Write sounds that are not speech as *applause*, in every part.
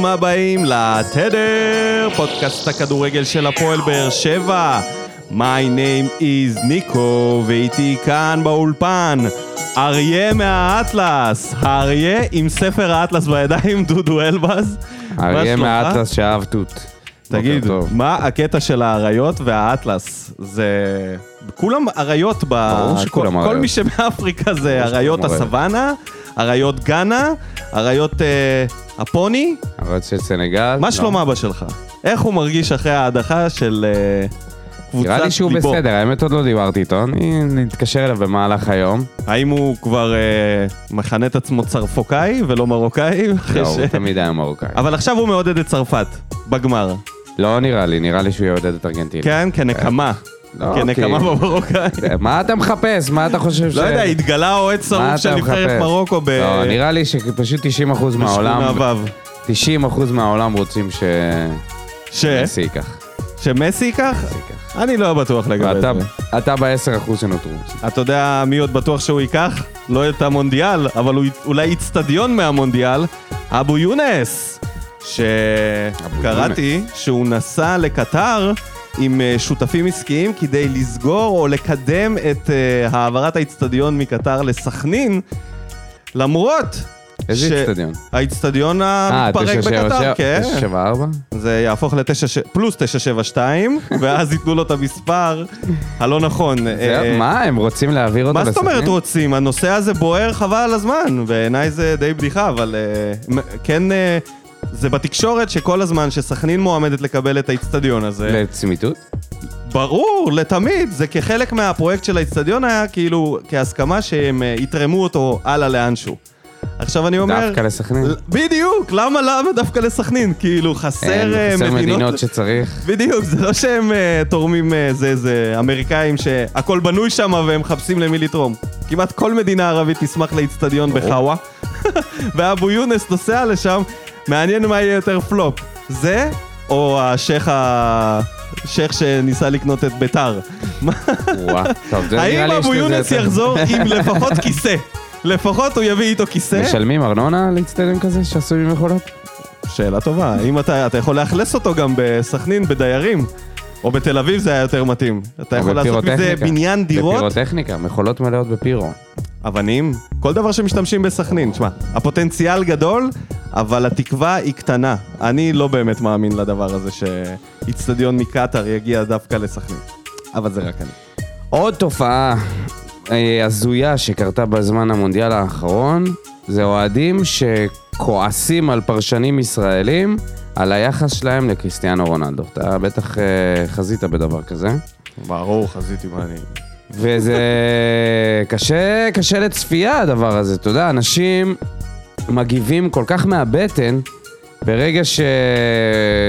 ברוכים הבאים לתדר, פודקאסט הכדורגל של הפועל באר שבע. My name is ניקו, ואיתי כאן באולפן, אריה מהאטלס, האריה עם ספר האטלס בידיים, *laughs* דודו אלבז. אריה? מהאטלס שאהב תות. תגיד. מה הקטע של האריות והאטלס? זה... כולם אריות ב... ברור שכולם כל- כל אריות. מי שמאפריקה זה אריות הסוואנה, אריות גאנה, אריות אה, הפוני. אריות של סנגל. מה לא. שלום אבא שלך? איך הוא מרגיש אחרי ההדחה של אה, קבוצת נראה לי שהוא ליבו? בסדר, האמת עוד לא דיברתי איתו, אני נתקשר אליו במהלך היום. האם הוא כבר אה, מכנה את עצמו צרפוקאי ולא מרוקאי? לא, ש- הוא תמיד היה מרוקאי. אבל עכשיו הוא מעודד את צרפת, בגמר. לא נראה לי, נראה לי שהוא יעודד את ארגנטינה. כן, כנקמה. לא, כנקמה כי- במרוקאי. מה אתה מחפש? מה אתה חושב ש... לא יודע, התגלה אוהד שרוף של נבחרת? מרוקו ב... לא, נראה לי שפשוט 90% מהעולם, בשכונה ו'. 90% מהעולם רוצים ש? שמסי ייקח. שמסי ייקח? מסי. אני לא בטוח לגבי זה. אתה ב-10% שנותרו. אתה יודע מי עוד בטוח שהוא ייקח? לא את המונדיאל, אבל אולי איצטדיון מהמונדיאל, אבו יונס. שקראתי שהוא נסע לקטר עם אה, שותפים עסקיים כדי לסגור או לקדם את אה, העברת האיצטדיון מקטר לסכנין, למרות איזה איצטדיון? האיצטדיון אה, המתפרק בקטר, כן. 974? זה יהפוך ל-9, פלוס 972, *laughs* ואז ייתנו לו את המספר הלא נכון. מה, הם רוצים להעביר אותו מה זאת אומרת לסכנין? רוצים? הנושא הזה בוער חבל על הזמן, בעיניי זה די בדיחה, אבל כן, זה בתקשורת שכל הזמן שסכנין מועמדת לקבל את האיצטדיון הזה, לצמיתות? ברור, לתמיד, זה כחלק מהפרויקט של האיצטדיון היה כאילו, כהסכמה שהם אה, יתרמו אותו הלאה לאנשהו. עכשיו אני אומר... דווקא לסכנין? ל- בדיוק, למה למה דווקא לסכנין? כאילו, חסר אה, חסר מדינות... מדינות שצריך. בדיוק, זה לא שהם uh, תורמים, uh, זה, זה אמריקאים שהכל בנוי שם והם מחפשים למי לתרום. כמעט כל מדינה ערבית תשמח לאיצטדיון. בחאווה. *laughs* ואבו יונס נוסע לשם, מעניין מה יהיה יותר פלופ. זה, או השייח ה... שייח שניסה לקנות את ביתר. האם אבו יונס יחזור *laughs* עם לפחות כיסא? לפחות הוא יביא איתו כיסא? משלמים ארנונה לאיצטדיון כזה שעשוי ממכולות? שאלה טובה, האם אתה, אתה יכול לאכלס אותו גם בסכנין, בדיירים? או בתל אביב זה היה יותר מתאים. אתה יכול לעשות מזה. בניין דירות, בפירוטכניקה, מכולות מלאות בפירו. אבנים, כל דבר שמשתמשים בסכנין. תשמע, הפוטנציאל גדול, אבל התקווה היא קטנה. אני לא באמת מאמין לדבר הזה שאיצטדיון מקטאר יגיע דווקא לסכנין. אבל זה רק אני. עוד תופעה אה, הזויה שקרתה בזמן המונדיאל האחרון, זה אוהדים שכועסים על פרשנים ישראלים על היחס שלהם לקריסטיאנו רונלדו. אתה בטח אה, חזית בדבר כזה. ברור, חזיתי מה אני... וזה *laughs* קשה, קשה לצפייה הדבר הזה, אתה יודע, אנשים מגיבים כל כך מהבטן, ברגע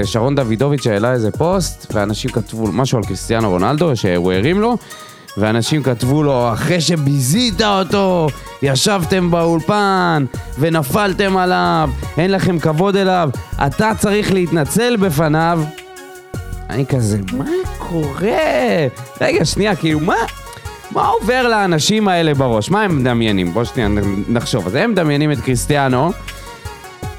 ששרון דוידוביץ' העלה איזה פוסט, ואנשים כתבו משהו על קריסטיאנו רונלדו, שהוא הרים לו, ואנשים כתבו לו, אחרי שביזית אותו, ישבתם באולפן, ונפלתם עליו, אין לכם כבוד אליו, אתה צריך להתנצל בפניו. אני כזה, מה קורה? רגע, שנייה, כאילו, מה... מה עובר לאנשים האלה בראש? מה הם מדמיינים? בוא שנייה נחשוב. אז הם מדמיינים את קריסטיאנו,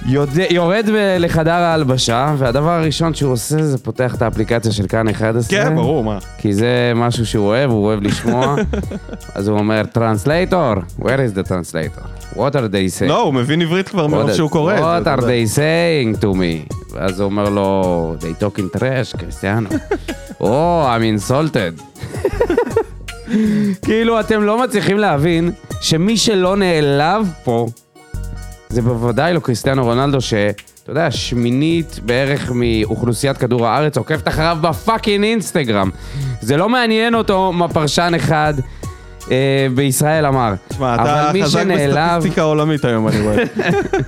יודע, יורד לחדר ההלבשה, והדבר הראשון שהוא עושה זה פותח את האפליקציה של כאן 11. כן, ברור, מה. כי זה משהו שהוא אוהב, הוא אוהב לשמוע. *laughs* אז הוא אומר, translator, where is the translator? What are they saying? לא, הוא מבין עברית כבר מרוב What- שהוא קורא. What are they saying to me? ואז הוא אומר לו, they talking trash, קריסטיאנו. *laughs* Oh, I'm insulted. *laughs* כאילו, אתם לא מצליחים להבין שמי שלא נעלב פה, זה בוודאי לא קריסטיאנו רונלדו, שאתה יודע, שמינית בערך מאוכלוסיית כדור הארץ עוקבת אחריו ב fucking אינסטגרם. זה לא מעניין אותו מה פרשן אחד אה, בישראל אמר. תשמע, אתה חזק שנעלב- בסטטיסטיקה עולמית היום, אני רואה.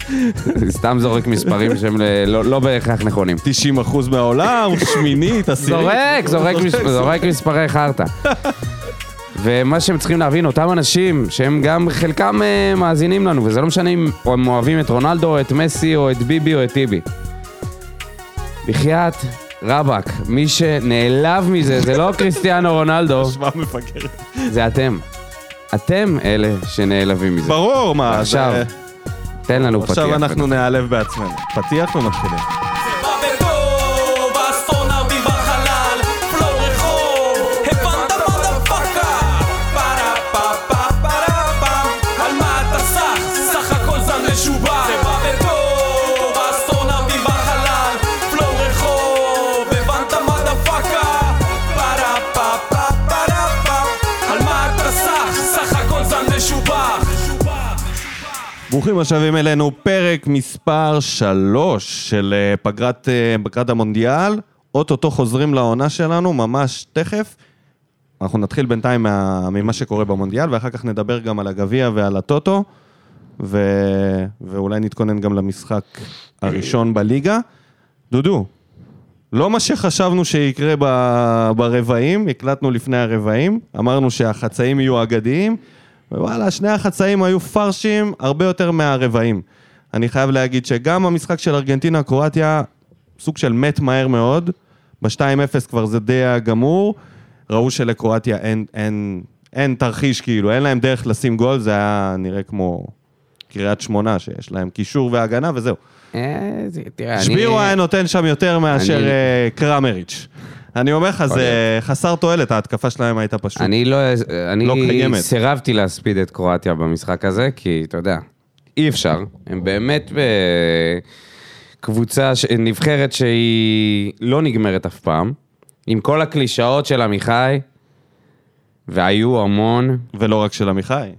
*laughs* סתם זורק מספרים שהם ל- לא, לא בהכרח נכונים. 90% מהעולם, שמינית, עשירית. זורק, זורק, מס- *laughs* זורק מספרי חרטא. ומה שהם צריכים להבין, אותם אנשים, שהם גם חלקם אה, מאזינים לנו, וזה לא משנה אם הם אוהבים את רונלדו, או את מסי, או את ביבי, או את טיבי. בחייאת רבאק, מי שנעלב מזה, זה לא קריסטיאנו רונלדו, *laughs* השוואה מפגרת. זה אתם. אתם אלה שנעלבים מזה. ברור, מה, עכשיו, זה... תן לנו פתיח. עכשיו אנחנו נעלב בעצמנו. פתיח ומתחילים. ברוכים השבים אלינו, פרק מספר 3 של אה, פגרת, אה, פגרת המונדיאל. אוטוטו חוזרים לעונה שלנו, ממש תכף. אנחנו נתחיל בינתיים מה, ממה שקורה במונדיאל, ואחר כך נדבר גם על הגביע ועל הטוטו, ו, ואולי נתכונן גם למשחק הראשון בליגה. דודו, לא מה שחשבנו שיקרה ב- ברבעים, הקלטנו לפני הרבעים, אמרנו שהחצאים יהיו אגדיים, ווואלה, שני החצאים היו פרשים הרבה יותר מהרבעים. אני חייב להגיד שגם המשחק של ארגנטינה-קרואטיה, סוג של מת מהר מאוד, ב-2-0 כבר זה די היה גמור, ראו שלקרואטיה אין, אין, אין תרחיש כאילו, אין להם דרך לשים גול, זה היה נראה כמו קריית שמונה, שיש להם קישור והגנה וזהו. אה, תראה, אני... שבירו היה נותן שם יותר מאשר אני- אה, קרמריץ'. אני אומר לך, זה חסר תועלת, ההתקפה שלהם הייתה פשוט. אני לא... אני לא קיימת. סירבתי להספיד את קרואטיה במשחק הזה, כי אתה יודע, אי אפשר. הם באמת בקבוצה, ש- נבחרת שהיא לא נגמרת אף פעם, עם כל הקלישאות של עמיחי, והיו המון, ולא רק של עמיחי.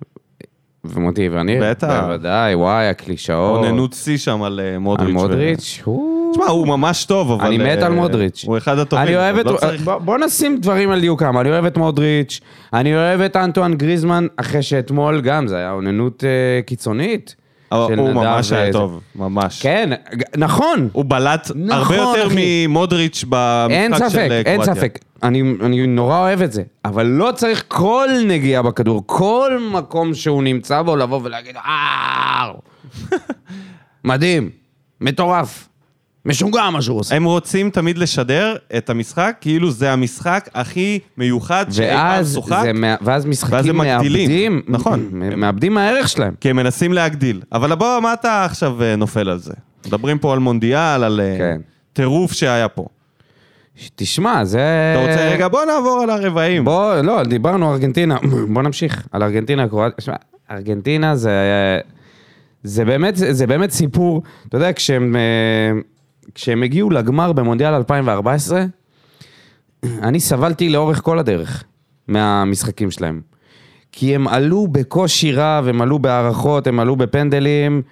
ומוטי וניר, בטח. בוודאי, וואי, הקלישאות. אוננות שיא שם על אה, מודריץ'. על מודריץ', הוא... תשמע, הוא ממש טוב, אבל... אני מת אה, על מודריץ'. הוא אחד הטובים. אני אוהב את... לא צריך- בוא- נשים דברים על דיוקם. אני אוהב את מודריץ', אני אוהב את אנטואן גריזמן, אחרי שאתמול גם, זה היה אוננות אה, קיצונית. אבל של הוא ממש היה. טוב, ממש. כן, נכון. הוא בלט נכון, הרבה יותר. ממודריץ' אין במשחק של ספק, אה, אין קרואטיה. ספק. אני, נורא אוהב את זה, אבל לא צריך כל נגיעה בכדור, כל מקום שהוא נמצא בו, לבוא ולהגיד, אה... *laughs* מדהים, מטורף, משוגע מה שהוא עושה. הם רוצים תמיד לשדר את המשחק, כאילו זה המשחק הכי מיוחד שאי פעם ואז, שוחק. זה, מה- ואז ואז משחקים הם מגדילים. מאבדים, נכון. מ- מאבדים מהערך שלהם. כי הם מנסים להגדיל. אבל בוא, מה אתה עכשיו אה, נופל על זה? מדברים פה על מונדיאל, על אה, כן. טירוף שהיה פה. תשמע, זה... אתה רוצה רגע, בוא נעבור על הרבעים. בוא, לא, דיברנו ארגנטינה, *clears throat* בוא נמשיך על ארגנטינה, קרואטיה. שמע, ארגנטינה זה... זה באמת, זה באמת סיפור, אתה יודע, כשהם, אה, כשהם הגיעו לגמר במונדיאל 2014, אני סבלתי לאורך כל הדרך מהמשחקים שלהם. כי הם עלו בקושי רב, הם עלו בהערכות, הם עלו בפנדלים,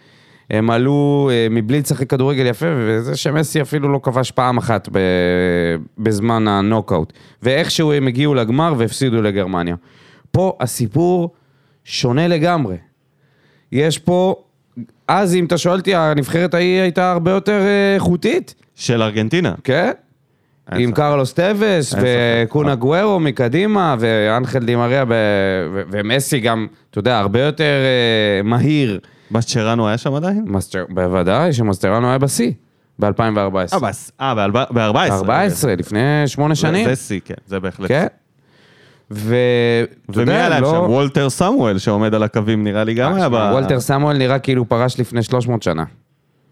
הם עלו אה, מבלי לשחק כדורגל יפה, וזה שמסי אפילו לא כבש פעם אחת בזמן הנוקאוט. ואיכשהו הם הגיעו לגמר והפסידו לגרמניה. פה הסיפור שונה לגמרי. יש פה, אז אם אתה שואל אותי, הנבחרת ההיא הייתה הרבה יותר אה, איכותית, של ארגנטינה. כן? עם. קרלוס טווס. וקונה גוורו מקדימה ואנחל דימריה ומסי גם, אתה יודע, הרבה יותר אה, מהיר. בסצ'רנו היה שם עדיין? בוודאי שמסטרנו היה בשיא ב-2014. אה, בס- אה, ב-14. 14, לפני שמונה שנים. זה שיא, כן, זה בהחלט. כן. ו... ומי להם לא- שם? וולטר סמואל שעומד על הקווים, נראה לי גם היה ב... וולטר סמואל נראה כאילו פרש לפני 300 שנה.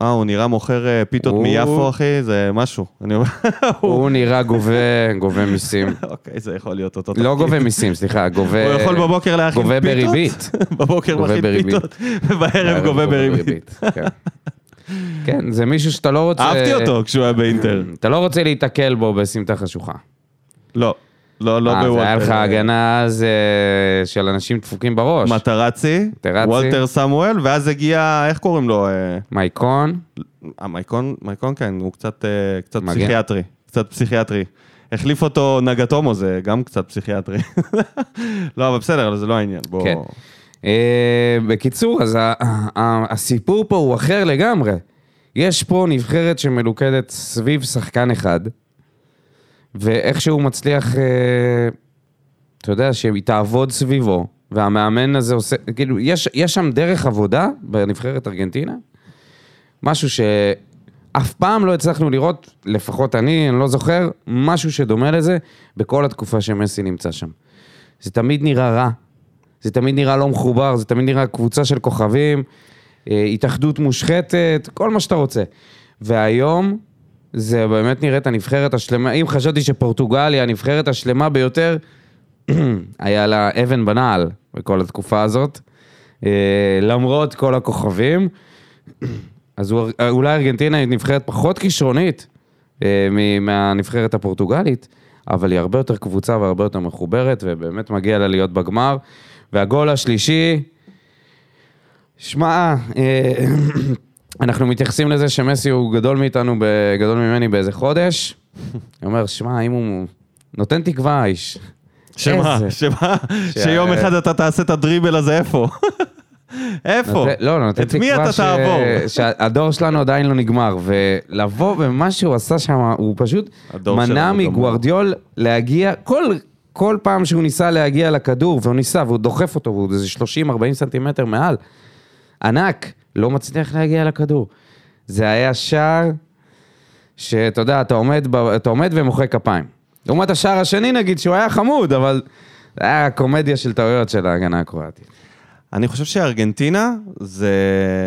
אה, הוא נראה מוכר אה, פיתות הוא- מיפו, אחי, זה משהו. אני. *laughs* הוא נראה גובה, גובה מיסים. *laughs* אוקיי, זה יכול להיות אותו לא גובה מיסים, סליחה, גובה... הוא יכול בבוקר להכין פיתות. *laughs* גובה בריבית. בבוקר מכין. פיתות, ובערב גובה בריבית. כן. כן, זה מישהו שאתה לא רוצה... אהבתי אותו כשהוא היה באינטר. אתה לא רוצה להיתקל בו בסמטה חשוכה. לא, לא, לא אה, בוולטר. היה לך הגנה אז של אנשים דפוקים בראש. מטרצי. וולטר סמואל, ואז הגיע, איך קוראים לו? אה, מייקון, אה, מייקון, מייקון כן, הוא קצת. פסיכיאטרי. קצת פסיכיאטרי. החליף אותו נגאטומו, זה גם קצת פסיכיאטרי. *laughs* לא, אבל בסדר, אבל זה לא העניין. בוא... כן. בקיצור, אז הסיפור פה הוא אחר לגמרי. יש פה נבחרת שמלוכדת סביב שחקן אחד, ואיכשהו הוא מצליח, אה, אתה יודע, שהיא תעבוד סביבו, והמאמן הזה עושה, כאילו, יש, יש שם דרך עבודה בנבחרת ארגנטינה, משהו שאף פעם לא הצלחנו לראות, לפחות אני, אני לא זוכר, משהו שדומה לזה בכל התקופה שמסי נמצא שם. זה תמיד נראה רע, זה תמיד נראה לא מחובר, זה תמיד נראה קבוצה של כוכבים. אה, התאחדות מושחתת, כל מה שאתה רוצה. והיום זה באמת נראית הנבחרת השלמה, אם חשבתי שפורטוגל היא הנבחרת השלמה ביותר, *clears throat* היה לה אבן בנעל בכל התקופה הזאת, אה, למרות כל הכוכבים. *clears throat* אז אולי ארגנטינה היא נבחרת פחות כישרונית אה, מהנבחרת הפורטוגלית, אבל היא הרבה יותר קבוצה והרבה יותר מחוברת, ובאמת מגיע לה להיות בגמר. והגול השלישי, שמע, אה, *clears throat* אנחנו מתייחסים לזה שמסי הוא גדול מאיתנו, גדול ממני באיזה חודש. אני אומר, שמע, אם הוא נותן תקווה, האיש. שמה? שמה? שיום אחד אתה תעשה את הדריבל הזה איפה? *laughs* איפה? נותן- לא, נותן את תקווה מי אתה ש- תעבור? שהדור שלנו עדיין לא נגמר, ולבוא ומה שהוא עשה שם, הוא פשוט מנע. מגוורדיול להגיע, כל, כל פעם שהוא ניסה להגיע לכדור, והוא ניסה, והוא דוחף אותו, והוא איזה 30-40 סנטימטר מעל, ענק, לא מצליח להגיע לכדור. זה היה שער שאתה יודע, אתה עומד, ב- אתה עומד ומוחא כפיים. לעומת השער השני נגיד, שהוא היה חמוד, אבל זה היה קומדיה של טעויות של ההגנה הקרואטית. אני חושב שארגנטינה זה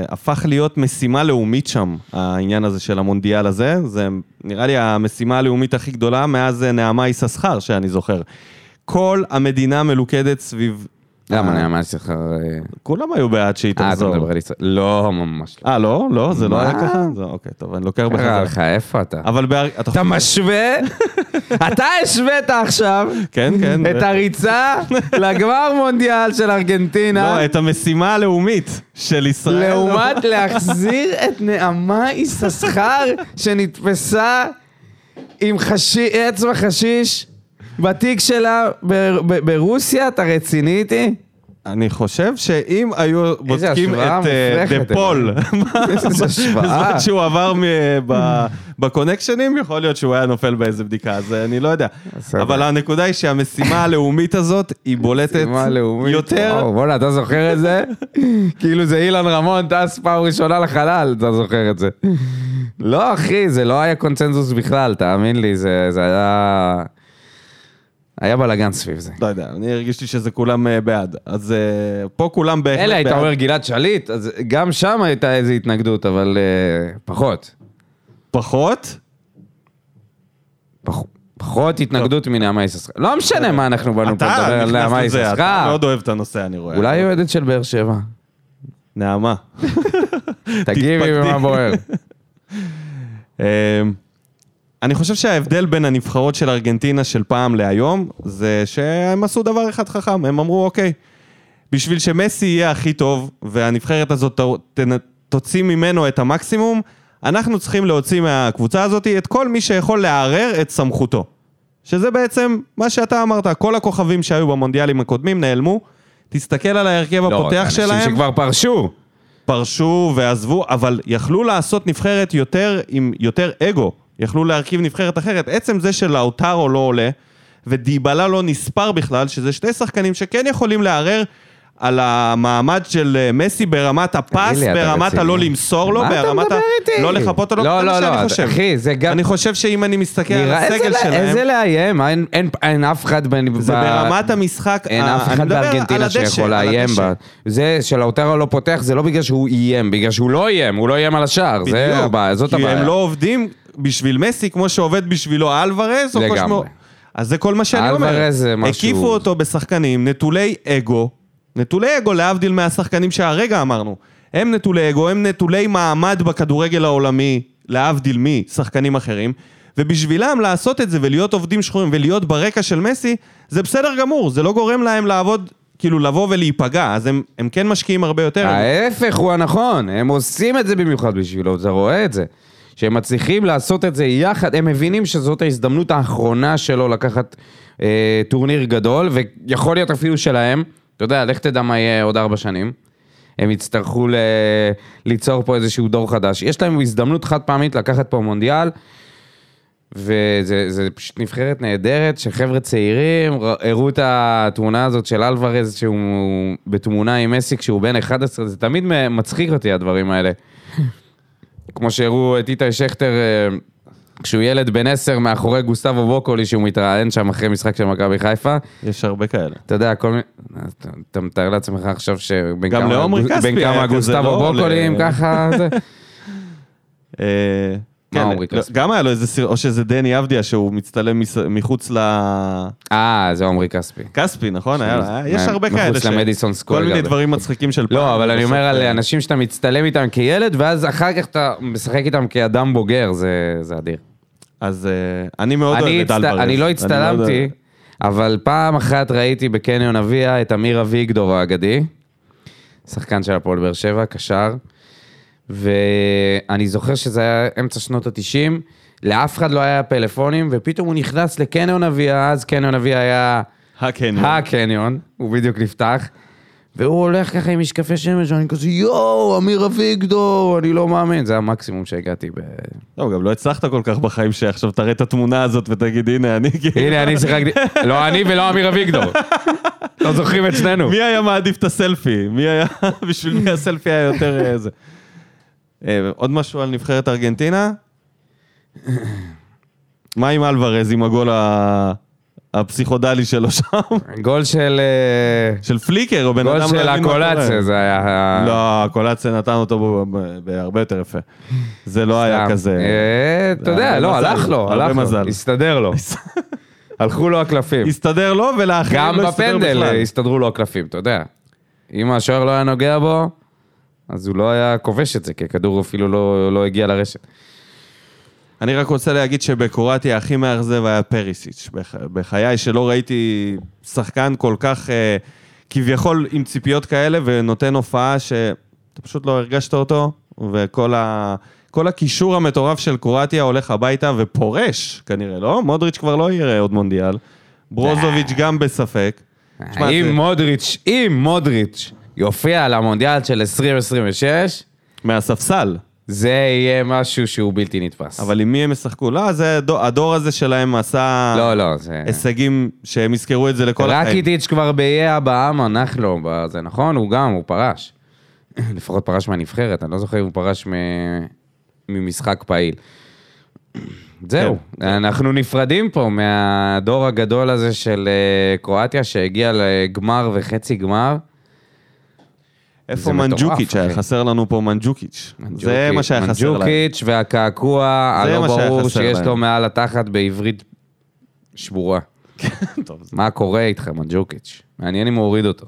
הפך להיות משימה לאומית שם, העניין הזה של המונדיאל הזה. זה נראה לי המשימה הלאומית הכי גדולה מאז אה, נעמה יששכר, שאני זוכר. כל המדינה מלוכדת סביב... למה אה, נעמה שכר... אה, כולם היו בעד שהיא אה, אתה תחזור. מדבר על ישראל. לא, ממש לא. אה, לא? לא? זה לא? היה ככה? זה- אוקיי, טוב, אני לוקח קרה בחזרה. לך, איפה אתה? אבל באר... אתה משווה? *laughs* אתה השווית עכשיו כן, כן. את הריצה *laughs* לגמר מונדיאל של ארגנטינה, לא, את המשימה הלאומית של ישראל. לעומת *laughs* להחזיר את נעמה יששכר שנתפסה עם אצבע חשיש בתיק שלה ב- ברוסיה, אתה רציני איתי? אני חושב שאם היו בודקים את אה, דה פול, איזה *laughs* השוואה. בזמן שהוא עבר בקונקשנים, יכול להיות שהוא היה נופל באיזה בדיקה, אז אה, אני לא יודע. אבל הנקודה היא שהמשימה הלאומית הזאת, היא בולטת. יותר... בואנה, אתה זוכר את זה? *laughs* כאילו זה אילן רמון טס פעם ראשונה לחלל, אתה זוכר את זה. לא, אחי, זה לא היה קונצנזוס בכלל, תאמין לי, זה היה... היה בלאגן סביב זה. לא יודע, אני הרגישתי שזה כולם אה, בעד. אז אה, פה כולם בהחלט בעד. אלא היית אומר גלעד שליט, אז גם שם הייתה איזו התנגדות, אבל אה, פחות. פחות? פח- פחות התנגדות מנעמה יששכר. לא משנה מה אנחנו באנו פה לדבר על נעמה לזה, אתה יששכר. מאוד אוהב את הנושא, אני רואה. אולי אוהדת של באר שבע. נעמה. *laughs* תגיבי. במה בוער. *laughs* אני חושב שההבדל בין הנבחרות של ארגנטינה של פעם להיום, זה שהם עשו דבר אחד חכם, הם אמרו, אוקיי, בשביל שמסי יהיה הכי טוב, והנבחרת הזאת ת- ת- תוציא ממנו את המקסימום, אנחנו צריכים להוציא מהקבוצה הזאת את כל מי שיכול לערער את סמכותו. שזה בעצם מה שאתה אמרת, כל הכוכבים שהיו במונדיאלים הקודמים נעלמו. תסתכל על ההרכב לא, הפותח אנשים שלהם. שכבר פרשו. פרשו ועזבו, אבל יכלו לעשות נבחרת יותר עם יותר אגו. יכלו להרכיב נבחרת אחרת. עצם זה שלאוטרו לא עולה, ודיבלה לא נספר בכלל, שזה שתי שחקנים שכן יכולים לערער על המעמד של אה, מסי ברמת הפס, לי, ברמת? הלא למסור לו, ברמת ה... לא לחפות אותו, לא, לא, לא, חושב. אחי, זה גם- אני חושב שאם אני מסתכל על הסגל שלהם, איזה לאיים, אין- אף אחד. זה ברמת המשחק, אין אף אחד בארגנטינה שיכול לאיים. בה. זה שלאוטרו לא פותח, זה לא בגלל שהוא איים, בגלל שהוא לא איים, הוא לא איים על השער, בדיוק. הבעיה, זאת כי. הם לא עובדים בשביל מסי כמו שעובד בשבילו אלוורז, או כמו לגמרי. שמו... אז זה כל מה שאני אומר. אלוורז זה משהו- הקיפו אותו בשחקנים נטולי אגו, נטולי אגו להבדיל מהשחקנים שהרגע אמרנו. הם נטולי אגו, הם נטולי מעמד בכדורגל העולמי, להבדיל משחקנים אחרים. ובשבילם לעשות את זה ולהיות עובדים שחורים ולהיות ברקע של מסי, זה בסדר גמור, זה לא גורם להם לעבוד, כאילו לבוא ולהיפגע, אז הם, הם כן משקיעים הרבה יותר. ההפך הוא הנכון, הם עושים את זה במיוחד בשבילו, אתה רואה את זה. שהם מצליחים לעשות את זה יחד, הם מבינים שזאת ההזדמנות האחרונה שלו לקחת אה, טורניר גדול, ויכול להיות אפילו שלהם, אתה יודע, לך תדע מה יהיה עוד ארבע שנים. הם יצטרכו ל... ליצור פה איזשהו דור חדש. יש להם הזדמנות חד פעמית לקחת פה מונדיאל, וזה זה פשוט נבחרת נהדרת, שחבר'ה צעירים הראו את התמונה הזאת של אלוורז, שהוא בתמונה עם מסי כשהוא בן 11, זה תמיד מצחיק אותי הדברים האלה. כמו שהראו את איתי שכטר אה, כשהוא ילד בן עשר מאחורי גוסטבו בוקולי, שהוא מתראיין שם אחרי משחק של מכבי חיפה. יש הרבה כאלה. אתה יודע, כל מיני... אתה- מתאר לעצמך עכשיו שבין גם כמה- לעומרי בין כספי כמה גוסטבו לא? בוקולים, ל- ככה... אה, כן, עומרי לא, כספי? גם היה לו איזה סרט, או שזה דני אבדיה שהוא מצטלם מחוץ ל... אה, זה עומרי כספי. כספי, נכון? היה- שזה- היה- יש הרבה מחוץ כאלה. ש- למדיסון סקוור כל מיני. דברים מצחיקים של פעם. לא, אבל אני אומר על אה, אנשים שאתה מצטלם איתם כילד, ואז אחר כך אתה משחק איתם כאדם בוגר, זה זה אדיר. אז אה, אני מאוד אוהב את דל הצט- ברז. אני לא הצטלמתי. אבל פעם אחת ראיתי בקניון אביה את אמיר אביגדור האגדי, שחקן של הפועל באר שבע, קשר, ואני זוכר שזה היה אמצע שנות התשעים, לאף אחד לא היה פלאפונים, ופתאום הוא נכנס לקניון אביה, אז קניון אביה היה הקניון. הקניון, הוא בדיוק נפתח. והוא הולך ככה עם משקפי שמש, ואני כזה, יואו, אמיר אביגדור, אני לא מאמין. זה המקסימום שהגעתי ב... לא, גם לא הצלחת כל כך בחיים שעכשיו תראה את התמונה הזאת ותגיד, הנה, אני... הנה, אני שיחקתי... *laughs* לא אני ולא אמיר אביגדור. לא זוכרים את שנינו. מי היה מעדיף את הסלפי? מי היה... *laughs* בשביל מי הסלפי היה יותר אה, זה? אה, עוד משהו על נבחרת ארגנטינה? מה עם אלוורז, עם הגול ה- הפסיכודלי שלו שם? גול של... אה, של פליקר, או בן גול אדם של לא מה קורה. הקולציה, זה היה... לא, הקולציה נתן אותו בהרבה יותר יפה. זה לא היה. כזה... אה, אתה יודע, לא, הלך לו, הלך לו. הסתדר לו. *laughs* הלכו לו הקלפים. הסתדר לו ולאחרים גם לא הסתדר בפנדל בכלל. אה, הסתדרו לו הקלפים, אתה יודע. אם השוער לא היה נוגע בו, אז הוא לא היה כובש את זה, כי הכדור אפילו לא לא הגיע לרשת. אני רק רוצה להגיד שבקרואטיה הכי מאכזב היה פריסיץ'. בח- בחיי שלא ראיתי שחקן כל כך אה, כביכול עם ציפיות כאלה ונותן הופעה שאתה פשוט לא הרגשת אותו, וכל ה... כל הקישור המטורף של קרואטיה הולך הביתה ופורש, כנראה, לא? מודריץ' כבר לא יראה עוד מונדיאל. ברוזוביץ' גם בספק. אם מודריץ', אם מודריץ' יופיע על המונדיאל של 2026, מהספסל. זה יהיה משהו שהוא בלתי נתפס. אבל עם מי הם ישחקו? לא, זה הדור, הדור הזה שלהם עשה לא, לא, זה... הישגים שהם יזכרו את זה לכל החיים. רקיטיץ' כבר באיי הבאמה, נחלו, זה נכון? הוא גם, הוא פרש. *clears throat* לפחות פרש מהנבחרת, אני לא זוכר אם הוא פרש מ... ממשחק פעיל. *clears throat* זהו, כן. אנחנו נפרדים פה מהדור הגדול הזה של אה, קרואטיה שהגיע לגמר וחצי גמר. איפה מנג'וקיץ' היה? חסר לנו פה מנג'וקיץ'. זה מה שהיה חסר להם. מנג'וקיץ' והקעקוע הלא ברור שיש. לו מעל התחת בעברית שבורה. זה- מה קורה איתך, מנג'וקיץ'? מעניין אם הוא הוריד אותו.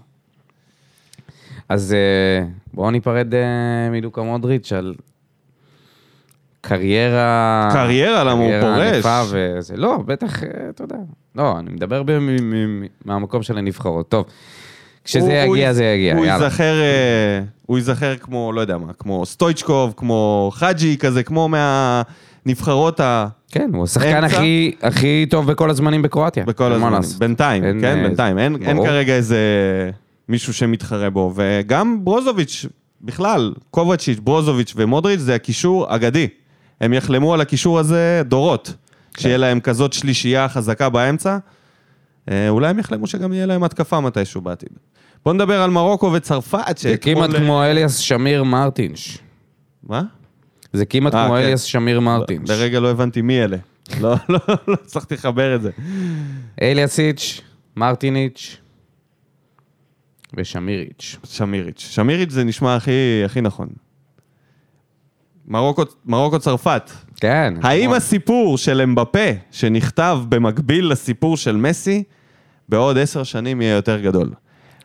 אז אה, בואו ניפרד אה, מלוקה מודריץ' על קריירה... קריירה, למה הוא קריירה פורש? ענפה וזה, לא, בטח, אה, אתה יודע. לא, אני מדבר מהמקום של הנבחרות. טוב, כשזה הוא- יגיע, הוא- זה יגיע, הוא יאללה. ייזכר, אה, הוא ייזכר כמו, לא יודע מה, כמו סטויצ'קוב, כמו חאג'י כזה, כמו מהנבחרות ה... כן, הוא השחקן. הכי, הכי טוב בכל הזמנים בקרואטיה. בכל אין. לעשות. בינתיים, אין, כן, אה, בינתיים. אין, אין. כרגע איזה מישהו שמתחרה בו. וגם ברוזוביץ', בכלל, קובצ'יץ', ברוזוביץ' ומודריץ' זה הקישור אגדי. הם יחלמו על הקישור הזה דורות. כן. שיהיה להם כזאת שלישייה חזקה באמצע. אה, אולי הם יחלמו שגם יהיה להם התקפה מתישהו בעתיד. בוא נדבר על מרוקו וצרפת, זה כמעט כמו אליאס שמיר מרטינש. מה? זה כמעט אה, כמו כן. אליאס שמיר מרטינש. לרגע לא הבנתי מי אלה. לא, *laughs* לא, לא הצלחתי לחבר את זה. אליאסיץ', מרטיניץ' ושמיריץ'. שמיריץ'. שמיריץ' זה נשמע הכי, הכי נכון. מרוקו, מרוקו צרפת. כן. האם נכון. הסיפור של אמבפה, שנכתב במקביל לסיפור של מסי, בעוד עשר שנים יהיה יותר גדול?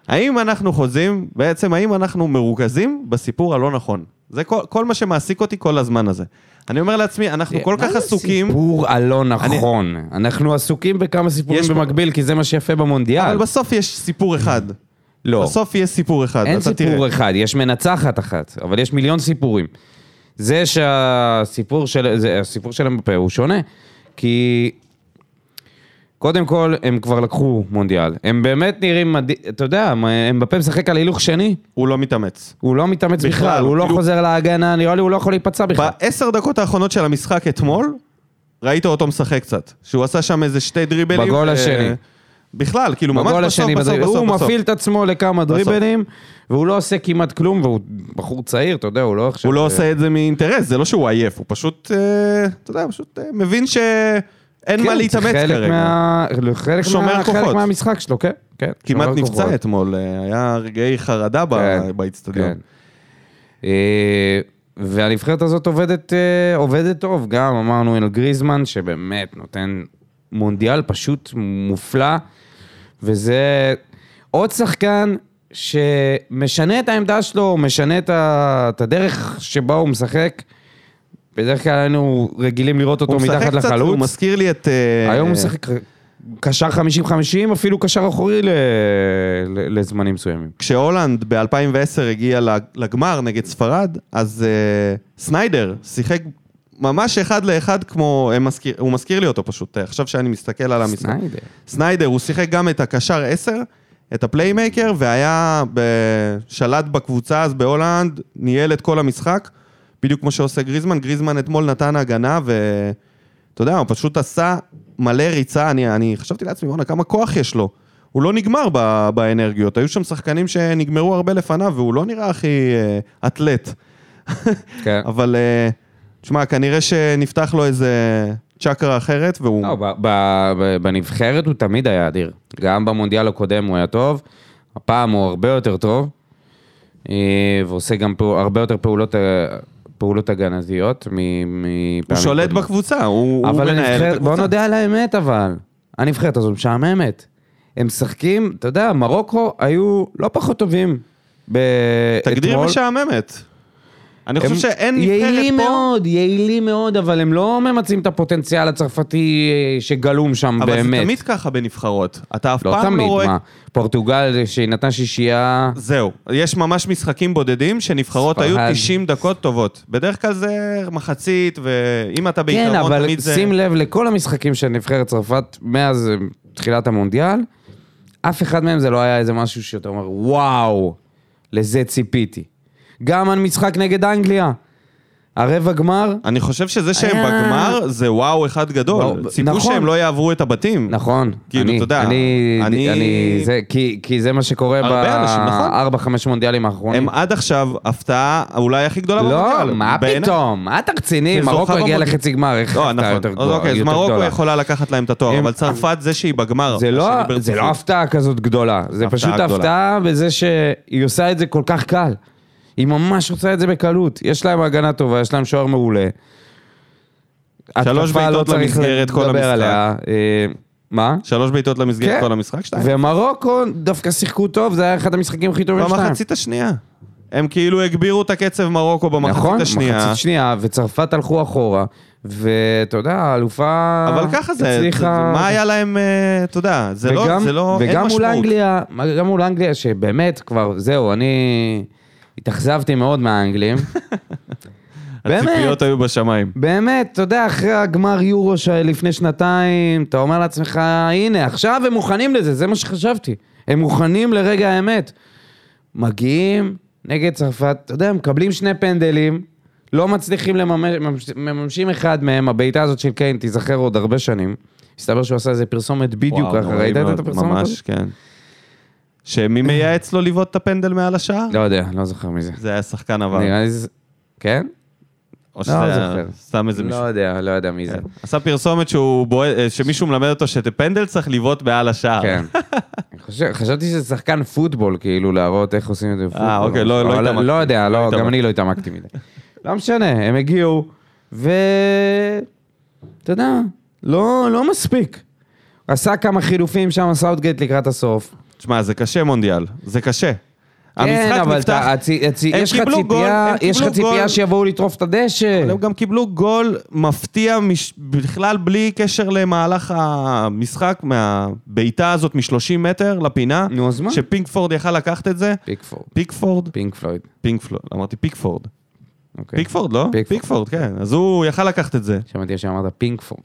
האם אנחנו חוזים, בעצם האם אנחנו מרוכזים בסיפור הלא נכון? זה כל, כל מה שמעסיק אותי כל הזמן הזה. אני אומר לעצמי, אנחנו כל כך מה זה עסוקים, סיפור הלא נכון. אנחנו עסוקים בכמה סיפורים יש פה- במקביל, כי זה מה שיפה במונדיאל. אבל בסוף יש סיפור אחד. לא. בסוף יש סיפור אחד. אין סיפור תראה. אחד, יש מנצחת אחת, אבל יש מיליון סיפורים. זה שהסיפור של, זה, הסיפור של אמבפה הוא שונה, כי קודם כל, הם כבר לקחו מונדיאל. הם באמת נראים מדהים, אתה יודע, אמבפה משחק על הילוך שני, הוא לא מתאמץ. הוא לא מתאמץ בכלל, בכלל, הוא לא כאילו- חוזר להגנה, נראה לי הוא לא יכול להיפצע בכלל. בעשר דקות האחרונות של המשחק אתמול, ראית אותו משחק קצת. שהוא עשה שם איזה שתי דריבלים. בגול ו- השני. בכלל, כאילו ממש בסוף, השני בסוף, בדריבל. בסוף, הוא בסוף. מפעיל את עצמו לכמה דריבלים, והוא לא עושה כמעט כלום, והוא בחור צעיר, אתה יודע, הוא לא עכשיו... הוא לא עושה את זה מאינטרס, זה לא שהוא עייף, הוא פשוט, אה, אתה יודע, פשוט אה, מבין שאין מה כן, להתאמץ זה חלק כרגע. מה- חלק שומר מה- חלק. מהמשחק שלו, כן. כן, כמעט נפצע כוחות. אתמול, אה, היה רגעי חרדה כן, באיצטדיון. כן. אה, והנבחרת הזאת עובדת, אה, עובדת טוב, גם אמרנו אל גריזמן, שבאמת נותן מונדיאל פשוט מופלא, וזה עוד שחקן שמשנה את העמדה שלו, משנה. את הדרך שבה הוא משחק. בדרך כלל היינו רגילים לראות אותו הוא משחק מתחת קצת, הוא לחלוץ. מזכיר לי את... אה, היום הוא משחק קשר 50-50, אפילו קשר אחורי ל... ל... לזמנים מסוימים. כשהולנד ב-2010 הגיע לגמר נגד ספרד, אז אה, סניידר שיחק ממש אחד לאחד כמו... מזכיר, הוא מזכיר לי אותו פשוט, עכשיו שאני מסתכל על המשחק. סניידר. סניידר, הוא שיחק גם את הקשר 10, את ה playmaker, והיה בשליט בקבוצה אז בהולנד, ניהל את כל המשחק, בדיוק כמו שעושה גריזמן. גריזמן אתמול נתן הגנה, ואתה יודע, הוא פשוט עשה מלא ריצה, אני, אני חשבתי לעצמי, וואנה, כמה כוח יש לו. הוא לא נגמר ב, באנרגיות, היו שם שחקנים שנגמרו הרבה לפניו, והוא לא נראה הכי אה, אתלט. כן. *laughs* אבל, אה, תשמע, כנראה שנפתח לו איזה צ'קרה אחרת, והוא... לא, ב- ב- ב- בנבחרת הוא תמיד היה אדיר. גם במונדיאל הקודם הוא היה טוב, הפעם הוא הרבה יותר טוב, אה, ועושה גם הרבה יותר פעולות, אה, פעולות הגנתיות מ- מפעמים הוא שולט קודמות. בקבוצה, הוא, הוא אבל מנהל את הנבחרת, הקבוצה. בוא נודה על האמת אבל, הנבחרת הזו משעממת. הם משחקים, אתה יודע, מרוקו היו לא פחות טובים. ב- תגדיר אתמול. משעממת. אני חושב שאין נבחרת יעילים פה, מאוד, יעילים מאוד, אבל הם לא ממצים את הפוטנציאל הצרפתי אה, שגלום שם אבל באמת. זה תמיד ככה בנבחרות. אתה אף לא פעם תמיד, לא רואה... מה? פורטוגל שהיא נתנה שישייה... זהו, יש ממש משחקים בודדים שנבחרות היו ספרד. 90 דקות טובות. בדרך כלל זה מחצית, ואם אתה כן, ביתרון אבל תמיד זה... שים לב לכל המשחקים של נבחרת צרפת מאז אה, תחילת המונדיאל, אף אחד מהם זה לא היה איזה משהו שאתה אומר, וואו, לזה ציפיתי. גם המשחק נגד אנגליה, הרבע גמר, אני חושב שזה שהם היה- בגמר זה וואו אחד גדול. לא, ציפו נכון. שהם לא יעברו את הבתים. נכון. כאילו, אני, אתה יודע, אני, אני- אני, זה, כי, כי זה מה שקורה אנשים, נכון. בארבע, חמש מונדיאלים האחרונים. הם עד עכשיו הפתעה אולי הכי גדולה במונדיאל. לא, מה בעיניי. פתאום? מה אתה רציני? מרוקו זוכה הגיע במונדיאל. לחצי גמר, איך לא, הפתעה נכון. יותר גדולה? אוקיי, אז מרוקו? יכולה לקחת להם את התואר, אבל צרפת זה שהיא בגמר. זה לא, זה. לא הפתעה כזאת גדולה, זה פשוט. הפתעה בזה שהיא עושה את זה כל כך קל. היא ממש עושה את זה בקלות. יש להם הגנה טובה, יש להם שוער מעולה. שלוש לא בעיטות צריך למסגרת כל המשחק. עליה. אה, מה? שלוש בעיטות למסגרת כן. כל המשחק, שתיים. ומרוקו דווקא שיחקו טוב, זה היה אחד המשחקים הכי טובים שלהם. במחצית השנייה. הם כאילו הגבירו את הקצב מרוקו במחצית נכון, השנייה. מחצית שנייה, וצרפת הלכו אחורה, ואתה יודע, האלופה אבל ככה זה, הצליחה- מה היה להם, אה, אתה יודע, זה לא, וגם- זה לא, אין וגם מול משמעות. אנגליה, גם מול אנגליה, שבאמת כבר, זהו, אני התאכזבתי מאוד מהאנגלים. *laughs* באמת. הציפיות היו בשמיים. באמת, אתה יודע, אחרי הגמר יורו שלפני שנתיים, אתה אומר לעצמך, הנה, עכשיו הם מוכנים לזה, זה מה שחשבתי. הם מוכנים לרגע האמת. מגיעים נגד צרפת, אתה יודע, מקבלים שני פנדלים, לא מצליחים לממש, ממש- מממשים אחד מהם, הבעיטה הזאת של קיין תיזכר עוד הרבה שנים. מסתבר שהוא עשה איזה פרסומת בדיוק ככה, ראית את הפרסומת הזאת? ממש, כן. שמי מייעץ לו לבעוט את הפנדל מעל השער? לא יודע, לא זוכר מזה. זה היה שחקן עבר. נראה לי זה... כן? או שזה היה. סתם איזה מישהו. לא יודע, לא יודע מי זה. כן. עשה פרסומת אה, שמישהו מלמד אותו שפנדל צריך לבעוט מעל השער. כן. *laughs* חשבתי שזה שחקן פוטבול, כאילו, להראות איך עושים את זה בפוטבול. אוקיי, לא- לא התעמקתי. לא יודע, לא לא, גם. אני לא התעמקתי מדי. לא משנה, הם הגיעו, ו... אתה יודע, לא מספיק. עשה כמה חילופים שם, סאוטגייט לקראת הסוף. תשמע, זה קשה מונדיאל, זה קשה. כן, אבל נפתח, אתה- הצי- הם יש לך גול, ציפייה, הם יש לך גול. ציפייה שיבואו לטרוף את הדשא. אבל הם גם קיבלו גול מפתיע מש... בכלל בלי קשר למהלך המשחק, מהבעיטה הזאת מ-30 מטר לפינה. נו, אז מה? שפינקפורד יכל לקחת את זה. פיקפורד, פיקפורד? פינק פלויד. פינקפלורד, אמרתי פיקפורד. אוקיי. פיקפורד, לא? פיקפורד. פיקפורד, כן. אז הוא יכל לקחת את זה. שמעתי שאמרת פינקפורד.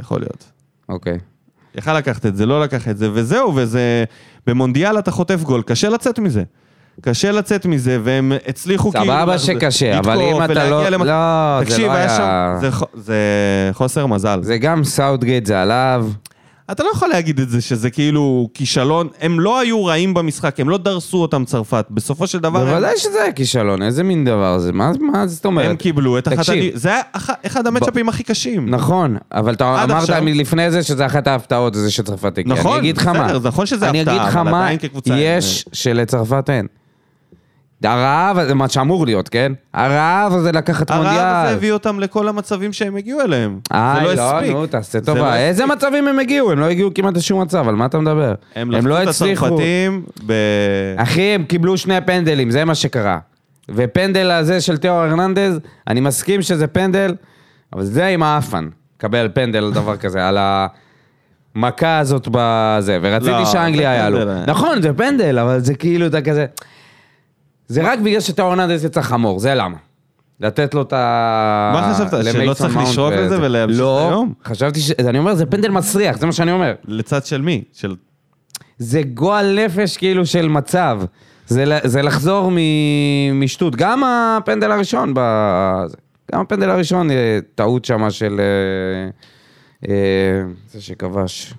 יכול להיות. אוקיי. יכל לקחת את זה, לא לקח את זה, וזהו, וזה... במונדיאל אתה חוטף גול, קשה לצאת מזה. קשה לצאת מזה, והם הצליחו כאילו... סבבה שקשה, אבל אם אתה לא... למ- לא, זה תקשיב, לא היה היה... שם... זה זה חוסר מזל. זה גם סאוטגייט, זה עליו. אתה לא יכול להגיד את זה שזה כאילו כישלון. הם לא היו רעים במשחק, הם לא דרסו אותם צרפת. בסופו של דבר... הם- בוודאי שזה היה כישלון, איזה מין דבר זה? מה מה זאת אומרת? הם קיבלו את אחת... תקשיב, זה היה אח- אחד המצ'אפים הכי קשים. נכון, אבל אתה אמרת עכשיו- לפני זה שזה אחת ההפתעות, זה שצרפת הגיעה. נכון, אני אגיד לך מה. בסדר, נכון שזה אני הפתעה, אגיד לך אבל מה עדיין כקבוצה הם- יש שלצרפת אין. הרעב, זה מה שאמור להיות, כן? הרעב הזה לקחת הרעב הזה מונדיאל. הביא אותם לכל המצבים שהם הגיעו אליהם. זה איי, לא לא, הספיק. נו, תעשה זה טובה. לא איזה הספיק. מצבים הם הגיעו? הם לא הגיעו כמעט לשום מצב, על מה אתה מדבר? הם לא לחצו את הצליחו. הצרפתים ב... אחי, הם קיבלו שני פנדלים, זה מה שקרה. ופנדל הזה של תיאו הרננדז, אני מסכים שזה פנדל, אבל זה עם האפן. קבל פנדל על דבר כזה, על המכה הזאת בזה, ורציתי לא, שאנגליה זה היה לו. פנדל. נכון, זה פנדל, אבל זה כאילו, אתה כזה... זה רק בגלל שתיאו הרננדז יצא חמור, זה למה. לתת לו את ה... מה חשבת, שלא צריך לשרוק וזה. לזה ולהמשיך לא, היום? חשבתי ש... אני אומר, זה פנדל מסריח, זה מה שאני אומר. לצד של מי? של... זה גועל נפש כאילו של מצב. זה, זה לחזור מ- משטות. גם הפנדל הראשון, בזה. גם הפנדל הראשון, אה, טעות שמה של... אה, אה, זה שכבש.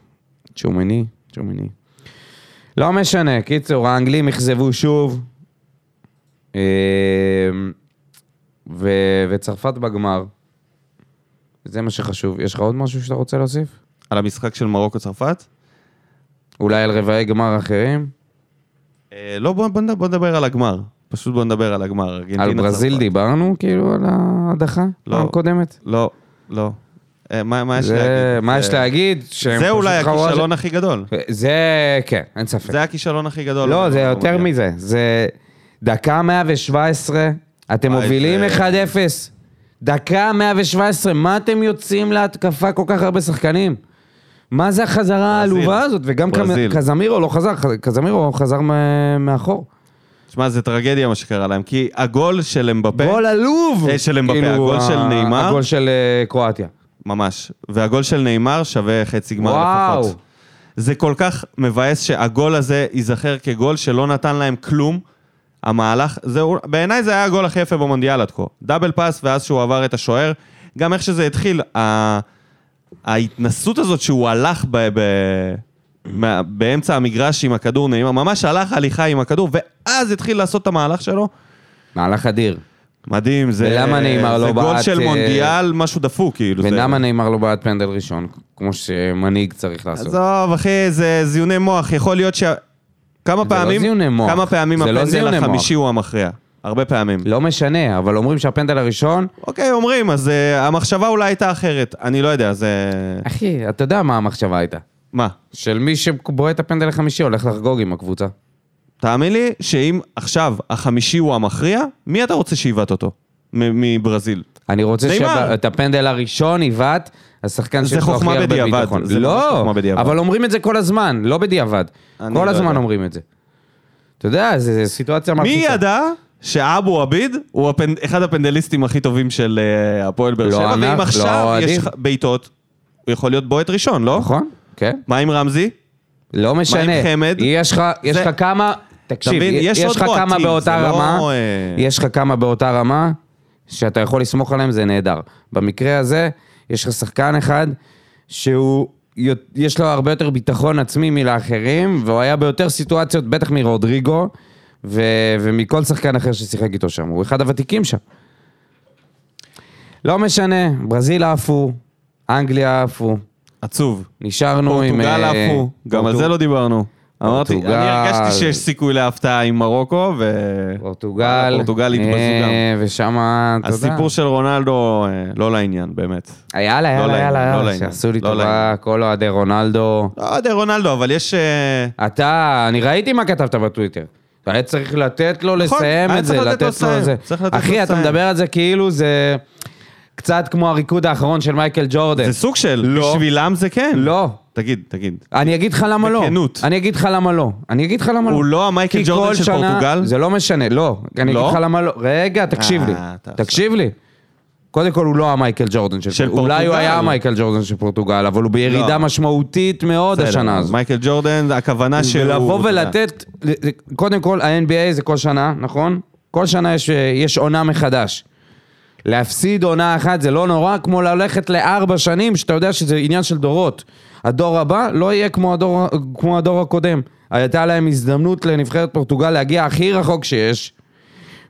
צ'ומני, צ'ומני. לא משנה, קיצור, האנגלים אכזבו שוב. אה, ו, וצרפת בגמר. זה מה שחשוב. יש לך עוד משהו שאתה רוצה להוסיף? על המשחק של מרוקו-צרפת? אולי על רבעי גמר אחרים? אה, לא, בוא, בוא, בוא נדבר על הגמר. פשוט בוא נדבר על הגמר. על ברזיל צרפת. דיברנו כאילו על ההדחה? לא. פעם קודמת? לא, לא. אה, מה, מה יש זה, להגיד? מה זה- יש להגיד? זה אולי הכישלון הכי גדול. זה, כן, אין ספק. זה הכישלון הכי גדול. לא, זה יותר. מזה. זה דקה 117, אתם מובילים זה- 1-0. דקה 117, מה אתם יוצאים להתקפה כל כך הרבה שחקנים? מה זה החזרה העלובה הזאת? וגם ברזיל. קזמירו לא חזר, קזמירו חזר מאחור. שמע, זה טרגדיה מה שקרה להם, כי הגול של אמבפה, גול עלוב! אה, של אמבפה, כאילו, הגול של ה- נאמר. הגול של אה, קרואטיה. ממש, והגול של נאמר שווה חצי גמר וואו. לפחות. זה כל כך מבאס שהגול הזה ייזכר כגול שלא נתן להם כלום. המהלך, זה, בעיניי זה היה הגול הכי יפה במונדיאל עד כה. דאבל פאס ואז שהוא עבר את השוער. גם איך שזה התחיל, ה... ההתנסות הזאת שהוא הלך ב... ב... מה- באמצע המגרש עם הכדור נעימה, ממש הלך הליכה עם הכדור, ואז התחיל לעשות את המהלך שלו. מהלך אדיר. מדהים, זה, ולמה נאמר לא זה גול בעט, של אה, מונדיאל, משהו דפוק, כאילו. זה- ולמה נאמר לא בעט פנדל ראשון, כמו שמנהיג צריך לעשות? עזוב, אחי, זה זיוני מוח. יכול להיות ש... כמה לא פעמים, זיוני מוח. כמה פעמים לא הפנדל זיוני החמישי הוא המכריע. הרבה פעמים. לא משנה, אבל אומרים שהפנדל הראשון... אוקיי, אומרים, אז uh, המחשבה אולי הייתה אחרת. אני לא יודע, זה... אחי, אתה יודע מה המחשבה הייתה. מה? של מי שבועט את הפנדל החמישי הולך לחגוג עם הקבוצה. תאמין לי שאם עכשיו החמישי הוא המכריע, מי אתה רוצה שיבעט אותו? מברזיל. אני רוצה. שאת הפנדל הראשון יבעט, השחקן שיש לו הכי הרבה בדיעבד, ביטחון. זה לא, חוכמה בדיעבד. אבל אומרים את זה כל הזמן, לא בדיעבד. כל לא הזמן יודע. אומרים את זה. אתה יודע, זו סיטואציה מי מלחיצה. ידע שאבו עביד הוא הפנ... אחד הפנדליסטים הכי טובים של uh, הפועל באר לא שבע, ואם לא עכשיו יש אוהדים. לך בעיטות, הוא יכול להיות בועט ראשון, לא? נכון, כן. מה עם רמזי? לא משנה. חמד? יש לך, יש זה- לך כמה, תקשיב? יש יש לך כמה באותה לא, רמה, אה, יש לך כמה באותה רמה, שאתה יכול לסמוך עליהם, זה נהדר. במקרה הזה, יש לך שחקן אחד שהוא, יש לו הרבה יותר ביטחון עצמי מלאחרים, והוא היה ביותר סיטואציות, בטח מרודריגו, ו, ומכל שחקן אחר ששיחק איתו שם. הוא אחד הוותיקים שם. לא משנה, ברזיל עפו, אנגליה עפו, עצוב. נשארנו עם... פורטוגל אה, עפו, גם על זה לא דיברנו. אמרתי, פורטוגל. אני הרגשתי שיש סיכוי להפתעה עם מרוקו, ו... פורטוגל, פורטוגל התבזו אה, גם. ושם, אתה יודע. הסיפור של רונלדו, אה, לא לעניין, באמת. יאללה, לא יאללה, לעניין, יאללה, לא יאללה, לעניין, שעשו לי לא טובה. כל אוהדי רונלדו. לא יודע רונלדו, אבל יש... אה, אתה, אני ראיתי מה כתבת בטוויטר. היה צריך לתת לו נכון, לסיים היה את זה, לתת לו לסיים, זה. אחי, אתה. מדבר על זה כאילו זה קצת כמו הריקוד האחרון של מייקל ג'ורדן. זה סוג של, לא. בשבילם זה כן. לא. תגיד, תגיד. אני אגיד לך למה לא. בכנות. אני אגיד לך למה לא. אני אגיד לך למה לא. הוא לא המייקל כי ג'ורדן כל של שנה- פורטוגל? זה לא משנה, לא. אני לא? אגיד לך למה לא. רגע, תקשיב אה, לי. אתה תקשיב לי. קודם כל, הוא לא המייקל ג'ורדן של, של פורטוגל. אולי הוא פורטוגל. היה המייקל ג'ורדן של פורטוגל, אבל הוא בירידה לא. משמעותית מאוד בסדר, השנה הזאת. מייקל ג'ורדן, הכוונה שהוא... אתה יודע, ולתת, קודם כל, ה-NBA זה כל שנה, נכון? כל שנה יש, יש עונה מחדש. להפסיד עונה אחת זה לא נורא, כמו ללכת לארבע שנים, שאתה יודע שזה עניין של דורות. הדור הבא לא יהיה כמו הדור, כמו הדור הקודם. הייתה להם הזדמנות לנבחרת פורטוגל להגיע הכי רחוק שיש,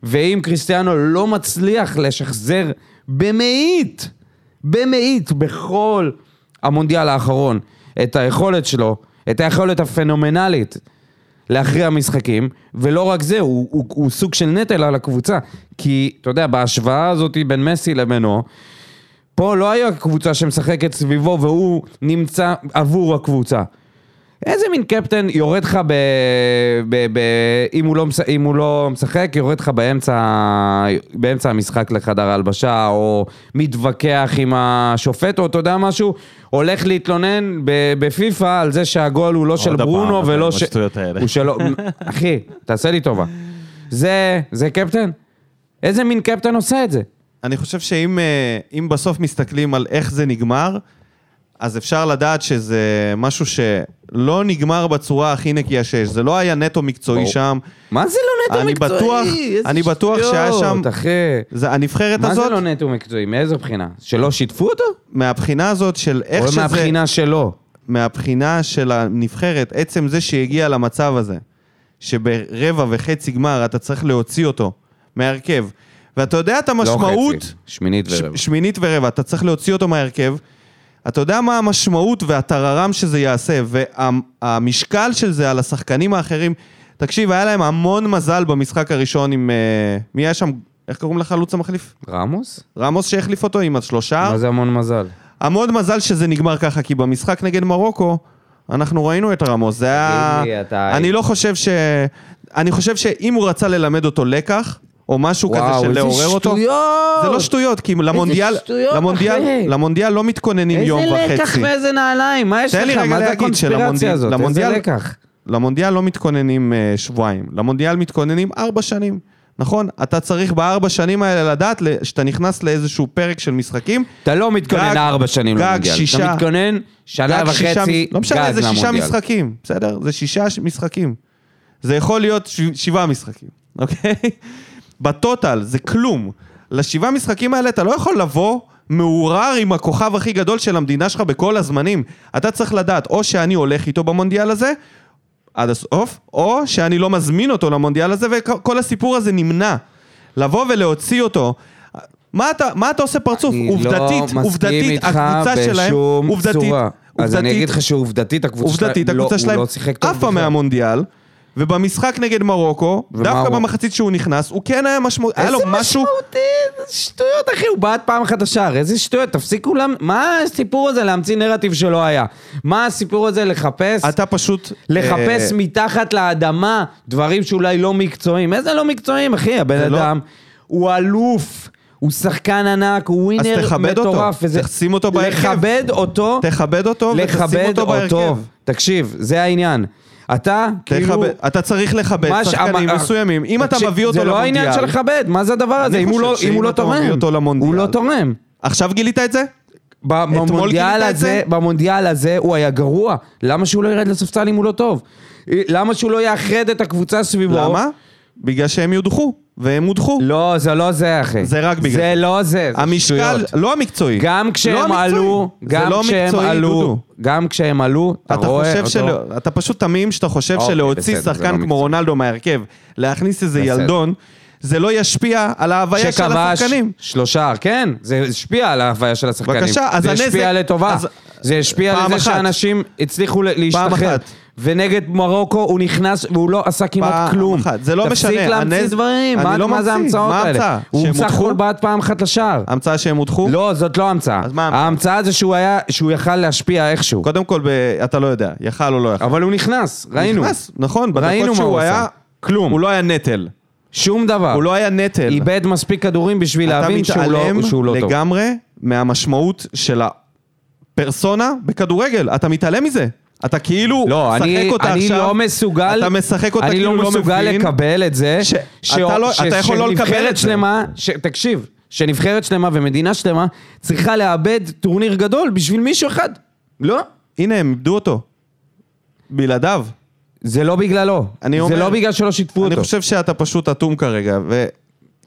ואם קריסטיאנו לא מצליח לשחזר במאית, במאית, בכל המונדיאל האחרון, את היכולת שלו, את היכולת הפנומנלית להכריע משחקים, ולא רק זה, הוא, הוא, הוא סוג של נטל על הקבוצה. כי, אתה יודע, בהשוואה הזאת בין מסי לבינו, פה לא היה קבוצה שמשחקת סביבו והוא נמצא עבור הקבוצה. איזה מין קפטן יורד לך ב... ב, ב אם, הוא לא, מש- אם הוא לא משחק, יורד לך באמצע, באמצע המשחק לחדר ההלבשה, או מתווכח עם השופט, או אתה יודע משהו, הולך להתלונן ב- בפיפא על זה שהגול הוא לא של הפעם, ברונו אבל ולא ש... הוא שלו... *laughs* אחי, תעשה לי טובה. זה, זה קפטן? איזה מין קפטן עושה את זה? אני חושב שאם אה, בסוף מסתכלים על איך זה נגמר, אז אפשר לדעת שזה משהו שלא נגמר בצורה הכי נקייה שיש. זה לא היה נטו מקצועי. שם. מה זה לא נטו אני מקצועי? בטוח- אני בטוח שהיה שם- אחי. זה, הנבחרת מה הזאת, זה לא נטו מקצועי? מאיזו בחינה? שלא שיתפו אותו? מהבחינה הזאת של איך או שזה... מהבחינה שלו? מהבחינה של הנבחרת, עצם זה שהגיע למצב הזה, שברבע וחצי גמר אתה צריך להוציא אותו מההרכב, ואתה יודע את לא המשמעות... חצי, שמינית ש- ורבע. שמינית ורבע, אתה צריך להוציא אותו מההרכב. אתה יודע מה המשמעות והטררם שזה יעשה, והמשקל של זה על השחקנים האחרים. תקשיב, היה להם המון מזל במשחק הראשון עם... אה, מי היה שם? איך קוראים לחלוץ המחליף? רמוס? רמוס שהחליף אותו עם השלושה. מה זה המון מזל? המון מזל שזה נגמר ככה, כי במשחק נגד מרוקו, אנחנו ראינו את רמוס. זה היה... תגיד לי, אתה- אני לא חושב ש... אני חושב שאם הוא רצה ללמד אותו לקח, או משהו כזה וואו, של איזה לעורר אותו... שטויות! זה לא שטויות, כי למונדיאל, שטויות, למונדיאל. למונדיאל לא מתכוננים יום איזה וחצי. לקח ואיזה נעליים? מה יש לך? מה זה הקונספירציה הזאת? איזה למונדיאל- לקח? למונדיאל לא מתכוננים אה, שבועיים, למונדיאל מתכוננים ארבע שנים. נכון? אתה צריך בארבע שנים האלה לדעת שאתה נכנס לאיזשהו פרק של משחקים. אתה לא מתכונן גג- ארבע שנים גג למונדיאל. שישה. אתה מתכונן שנה גג שישה- וחצי לא משנה, גג זה שישה למונדיאל. משחקים, בסדר? זה שישה משחקים. זה יכול להיות שבעה משחקים, אוקיי? בטוטל זה כלום. לשבעה משחקים האלה אתה לא יכול לבוא מעורר עם הכוכב הכי גדול של המדינה שלך בכל הזמנים. אתה צריך לדעת, או שאני הולך איתו במונדיאל הזה, עד הסוף, או שאני לא מזמין אותו למונדיאל הזה, וכל הסיפור הזה נמנע. לבוא ולהוציא אותו. מה אתה, מה אתה עושה פרצוף? אני עובדתית, לא עובדתית, הקבוצה שלהם, עובדתית, צורה. אז אני עובדתית- אגיד לך שעובדתית הקבוצה שלהם, עובדתית, לא- הקבוצה שלהם לא שיחק טוב עפה. מהמונדיאל, ובמשחק נגד מרוקו, דווקא הוא- במחצית שהוא נכנס, הוא כן היה משמעות, היה לו איזה משהו... משמעותי, איזה שטויות אחי, הוא בעט פעם אחת לשער, איזה שטויות, תפסיקו, למ... מה הסיפור הזה להמציא נרטיב שלא היה? מה הסיפור הזה לחפש, אתה פשוט... לחפש אה, מתחת לאדמה דברים שאולי לא מקצועיים? איזה לא מקצועיים אחי, הבן לא- אדם הוא אלוף. הוא שחקן ענק, הוא ווינר תכבד אותו, מטורף. וזה- תשים אותו בהרכב. לכבד אותו, תכבד אותו ותשים אותו בהרכב. אותו. תקשיב, זה העניין. אתה, כאילו... אתה צריך לכבד שחקנים מסוימים. אם אתה מביא אותו זה לא למונדיאל... העניין של לכבד, מה זה הדבר הזה? אם הוא לא- לא תורם, למונדיאל- הוא לא תורם. עכשיו גילית את זה? במונדיאל הזה, זה? במונדיאל הזה הוא היה גרוע. למה שהוא לא ירד לספסל אם הוא לא טוב? למה שהוא לא יאחד את הקבוצה סביבו? למה? בגלל שהם יודחו, והם הודחו. לא, זה לא זה, אחי. זה רק בגלל זה זה. לא זה, זה המשקל, שטויות. לא המקצועי. גם לא כשהם המקצועי. עלו, זה גם לא כשהם מקצועי, עלו, דודו. גם כשהם עלו, אתה אתה רואה חושב אותו. של... אתה פשוט תמים שאתה חושב אוקיי, שלהוציא בסדר, זה שחקן לא כמו מקצועי. רונלדו מההרכב, להכניס איזה בסדר. ילדון, זה לא ישפיע על ההוויה של שכבש השחקנים. שלושה, כן, זה השפיע על ההוויה של השחקנים. בבקשה, אז זה הנזק- השפיע לטובה. אז- זה השפיע פעם לזה אחת. שאנשים הצליחו להשתחרר. אחת. ונגד מרוקו הוא נכנס והוא לא עשה כמעט פעם כלום. אחת. זה לא משנה, תפסיק להמציא הנז- דברים, מה לא מה זה. ההמצאות מה האלה? ההמצאה? הוא הודחו? הכל בעט פעם אחת לשער. המצאה שהם הודחו? לא, זאת לא המצאה. אז מה ההמצאה? ההמצאה זה שהוא היה, שהוא יכל להשפיע איכשהו. קודם כל, ב... אתה לא יודע, יכל או לא יכל. אבל הוא נכנס, ראינו. נכנס, נכון, ראינו בדקות מה שהוא הוא היה... עשה. כלום. הוא לא היה נטל. שום דבר. הוא לא היה נטל. איבד מספיק כדורים בשביל אתה להבין שהוא לא, מתעלם שהוא לא טוב. לגמרי מהמשמעות של הפרסונה בכדורגל. אתה מתעלם מזה. אתה כאילו לא, אני, משחק אותה אני עכשיו. לא מסוגל, אתה משחק אותה אני כאילו לא לא מסוגל מבין. לקבל את זה, ש- אתה לא- אתה יכול לא לקבל את זה. שלמה, ש, תקשיב, שנבחרת שלמה ומדינה שלמה צריכה לאבד טורניר גדול בשביל מישהו אחד. לא, הנה, הם איבדו אותו. בלעדיו. זה לא בגללו, אני זה אומר- לא בגלל שלא שיתפו אני אותו. חושב שאתה פשוט אטום כרגע,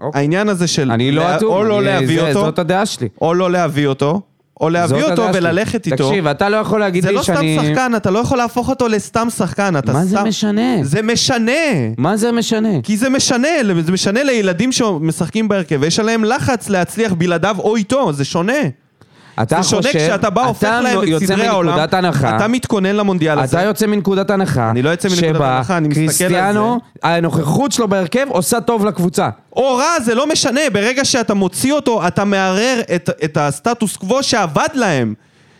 אוקיי. העניין הזה של... אני לא לה- אטום, או לא אני- להביא זה- אותו, זאת הדעה שלי. או לא להביא אותו, או להביא אותו. וללכת איתו. תקשיב, אתה לא יכול להגיד זה לי לא סתם שאני... שחקן, אתה לא יכול להפוך אותו לסתם שחקן. אתה מה זה סתם- משנה? זה משנה. מה זה משנה? כי זה משנה, זה משנה לילדים שמשחקים בהרכב, ויש עליהם לחץ להצליח בלעדיו או איתו, זה שונה. אתה זה שונה חושב- כשאתה בא, הופך אתה להם את יוצא סדרי העולם, מנקודת הנחה- אתה מתכונן למונדיאל הזה. אתה יוצא מנקודת הנחה, אני לא יוצא מנקודת שבה הנחה, אני מסתכל על קריסטיאנו, הנוכחות שלו בהרכב עושה טוב לקבוצה. או רע, זה לא משנה, ברגע שאתה מוציא אותו, אתה מערער את, את הסטטוס קוו שעבד להם.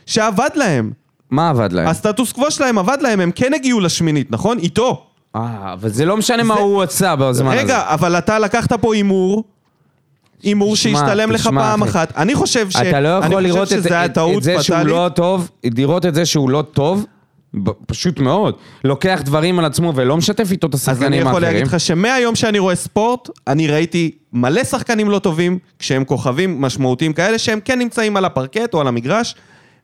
שעבד להם. מה עבד להם? הסטטוס קוו שלהם עבד להם, הם כן הגיעו לשמינית, נכון? איתו. אה, אבל זה לא משנה מה זה- הוא עשה בזמן הזה. רגע, אבל אתה לקחת פה הימור, הימור שהשתלם לך תשמע, פעם אחי. אחת. אני חושב ש... אתה לא יכול לראות את, את, את זה שהוא. לא טוב, לראות את זה שהוא לא טוב, פשוט מאוד. לוקח דברים על עצמו ולא משתף איתו את אז אני השחקנים יכול האחרים. להגיד לך שמהיום שאני רואה ספורט, אני ראיתי מלא שחקנים לא טובים, כשהם כוכבים משמעותיים כאלה, שהם כן נמצאים על הפרקט או על המגרש,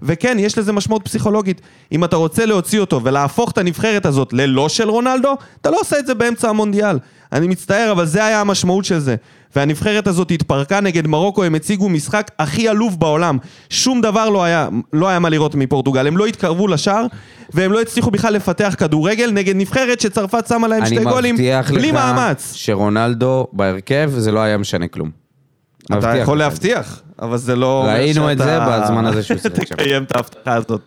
וכן, יש לזה משמעות פסיכולוגית. אם אתה רוצה להוציא אותו ולהפוך את הנבחרת הזאת ללא של רונלדו, אתה לא עושה את זה באמצע המונדיאל. אני מצטער, אבל זה היה המשמעות של זה. והנבחרת הזאת התפרקה נגד מרוקו, הם הציגו משחק הכי עלוב בעולם. שום דבר לא היה, לא היה מה לראות מפורטוגל. הם לא התקרבו לשער, והם לא הצליחו בכלל לפתח כדורגל נגד נבחרת שצרפת שמה להם שתי גולים אני מבטיח בלי לך מאמץ. שרונלדו בהרכב, זה לא היה משנה כלום. אתה יכול. להבטיח, אבל זה לא... ראינו את זה בזמן הזה שהוא שיחק שם. תקיים את ההבטחה הזאת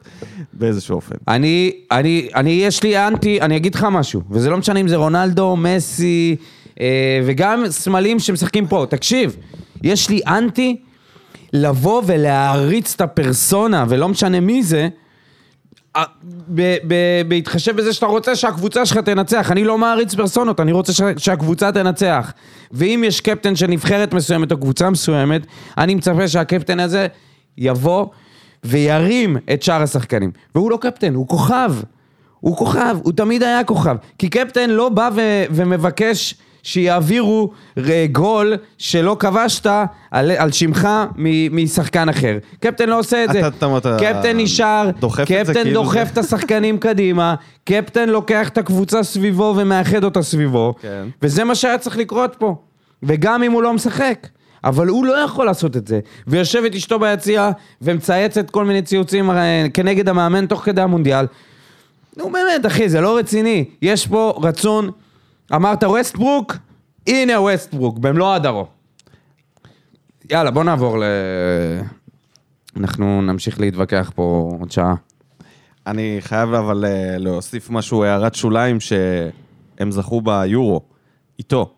באיזשהו אופן. אני, אני, אני, יש לי אנטי, אני אגיד לך משהו, וזה לא משנה אם זה רונלדו, מסי, אה, וגם סמלים שמשחקים פה. תקשיב, יש לי אנטי לבוא ולהעריץ את הפרסונה, ולא משנה מי זה, בהתחשב בזה שאתה רוצה שהקבוצה שלך תנצח. אני לא מעריץ פרסונות, אני רוצה שה- שהקבוצה תנצח. ואם יש קפטן של נבחרת מסוימת או קבוצה מסוימת, אני מצפה שהקפטן הזה יבוא וירים את שאר השחקנים. והוא לא קפטן, הוא כוכב. הוא כוכב, הוא תמיד היה כוכב. כי קפטן לא בא ו- ומבקש שיעבירו ר- גול שלא כבשת על, על שמך מ- משחקן אחר. קפטן לא עושה את זה. אתה- אתה- קפטן נשאר, דוחף את זה קפטן כאילו דוחף זה- את השחקנים קדימה, קפטן לוקח את הקבוצה סביבו ומאחד אותה סביבו. כן. וזה מה שהיה צריך לקרות פה. וגם אם הוא לא משחק. אבל הוא לא יכול לעשות את זה. ויושב את אשתו ביציע ומצייצת כל מיני ציוצים אה, כנגד המאמן תוך כדי המונדיאל. נו באמת, אחי, זה לא רציני. יש פה רצון, אמרת ווסטברוק, הנה ווסטברוק, במלוא הדרו. יאללה, בוא נעבור ל... אנחנו נמשיך להתווכח פה עוד שעה. אני חייב אבל אה, להוסיף משהו, הערת שוליים, שהם זכו ביורו, איתו.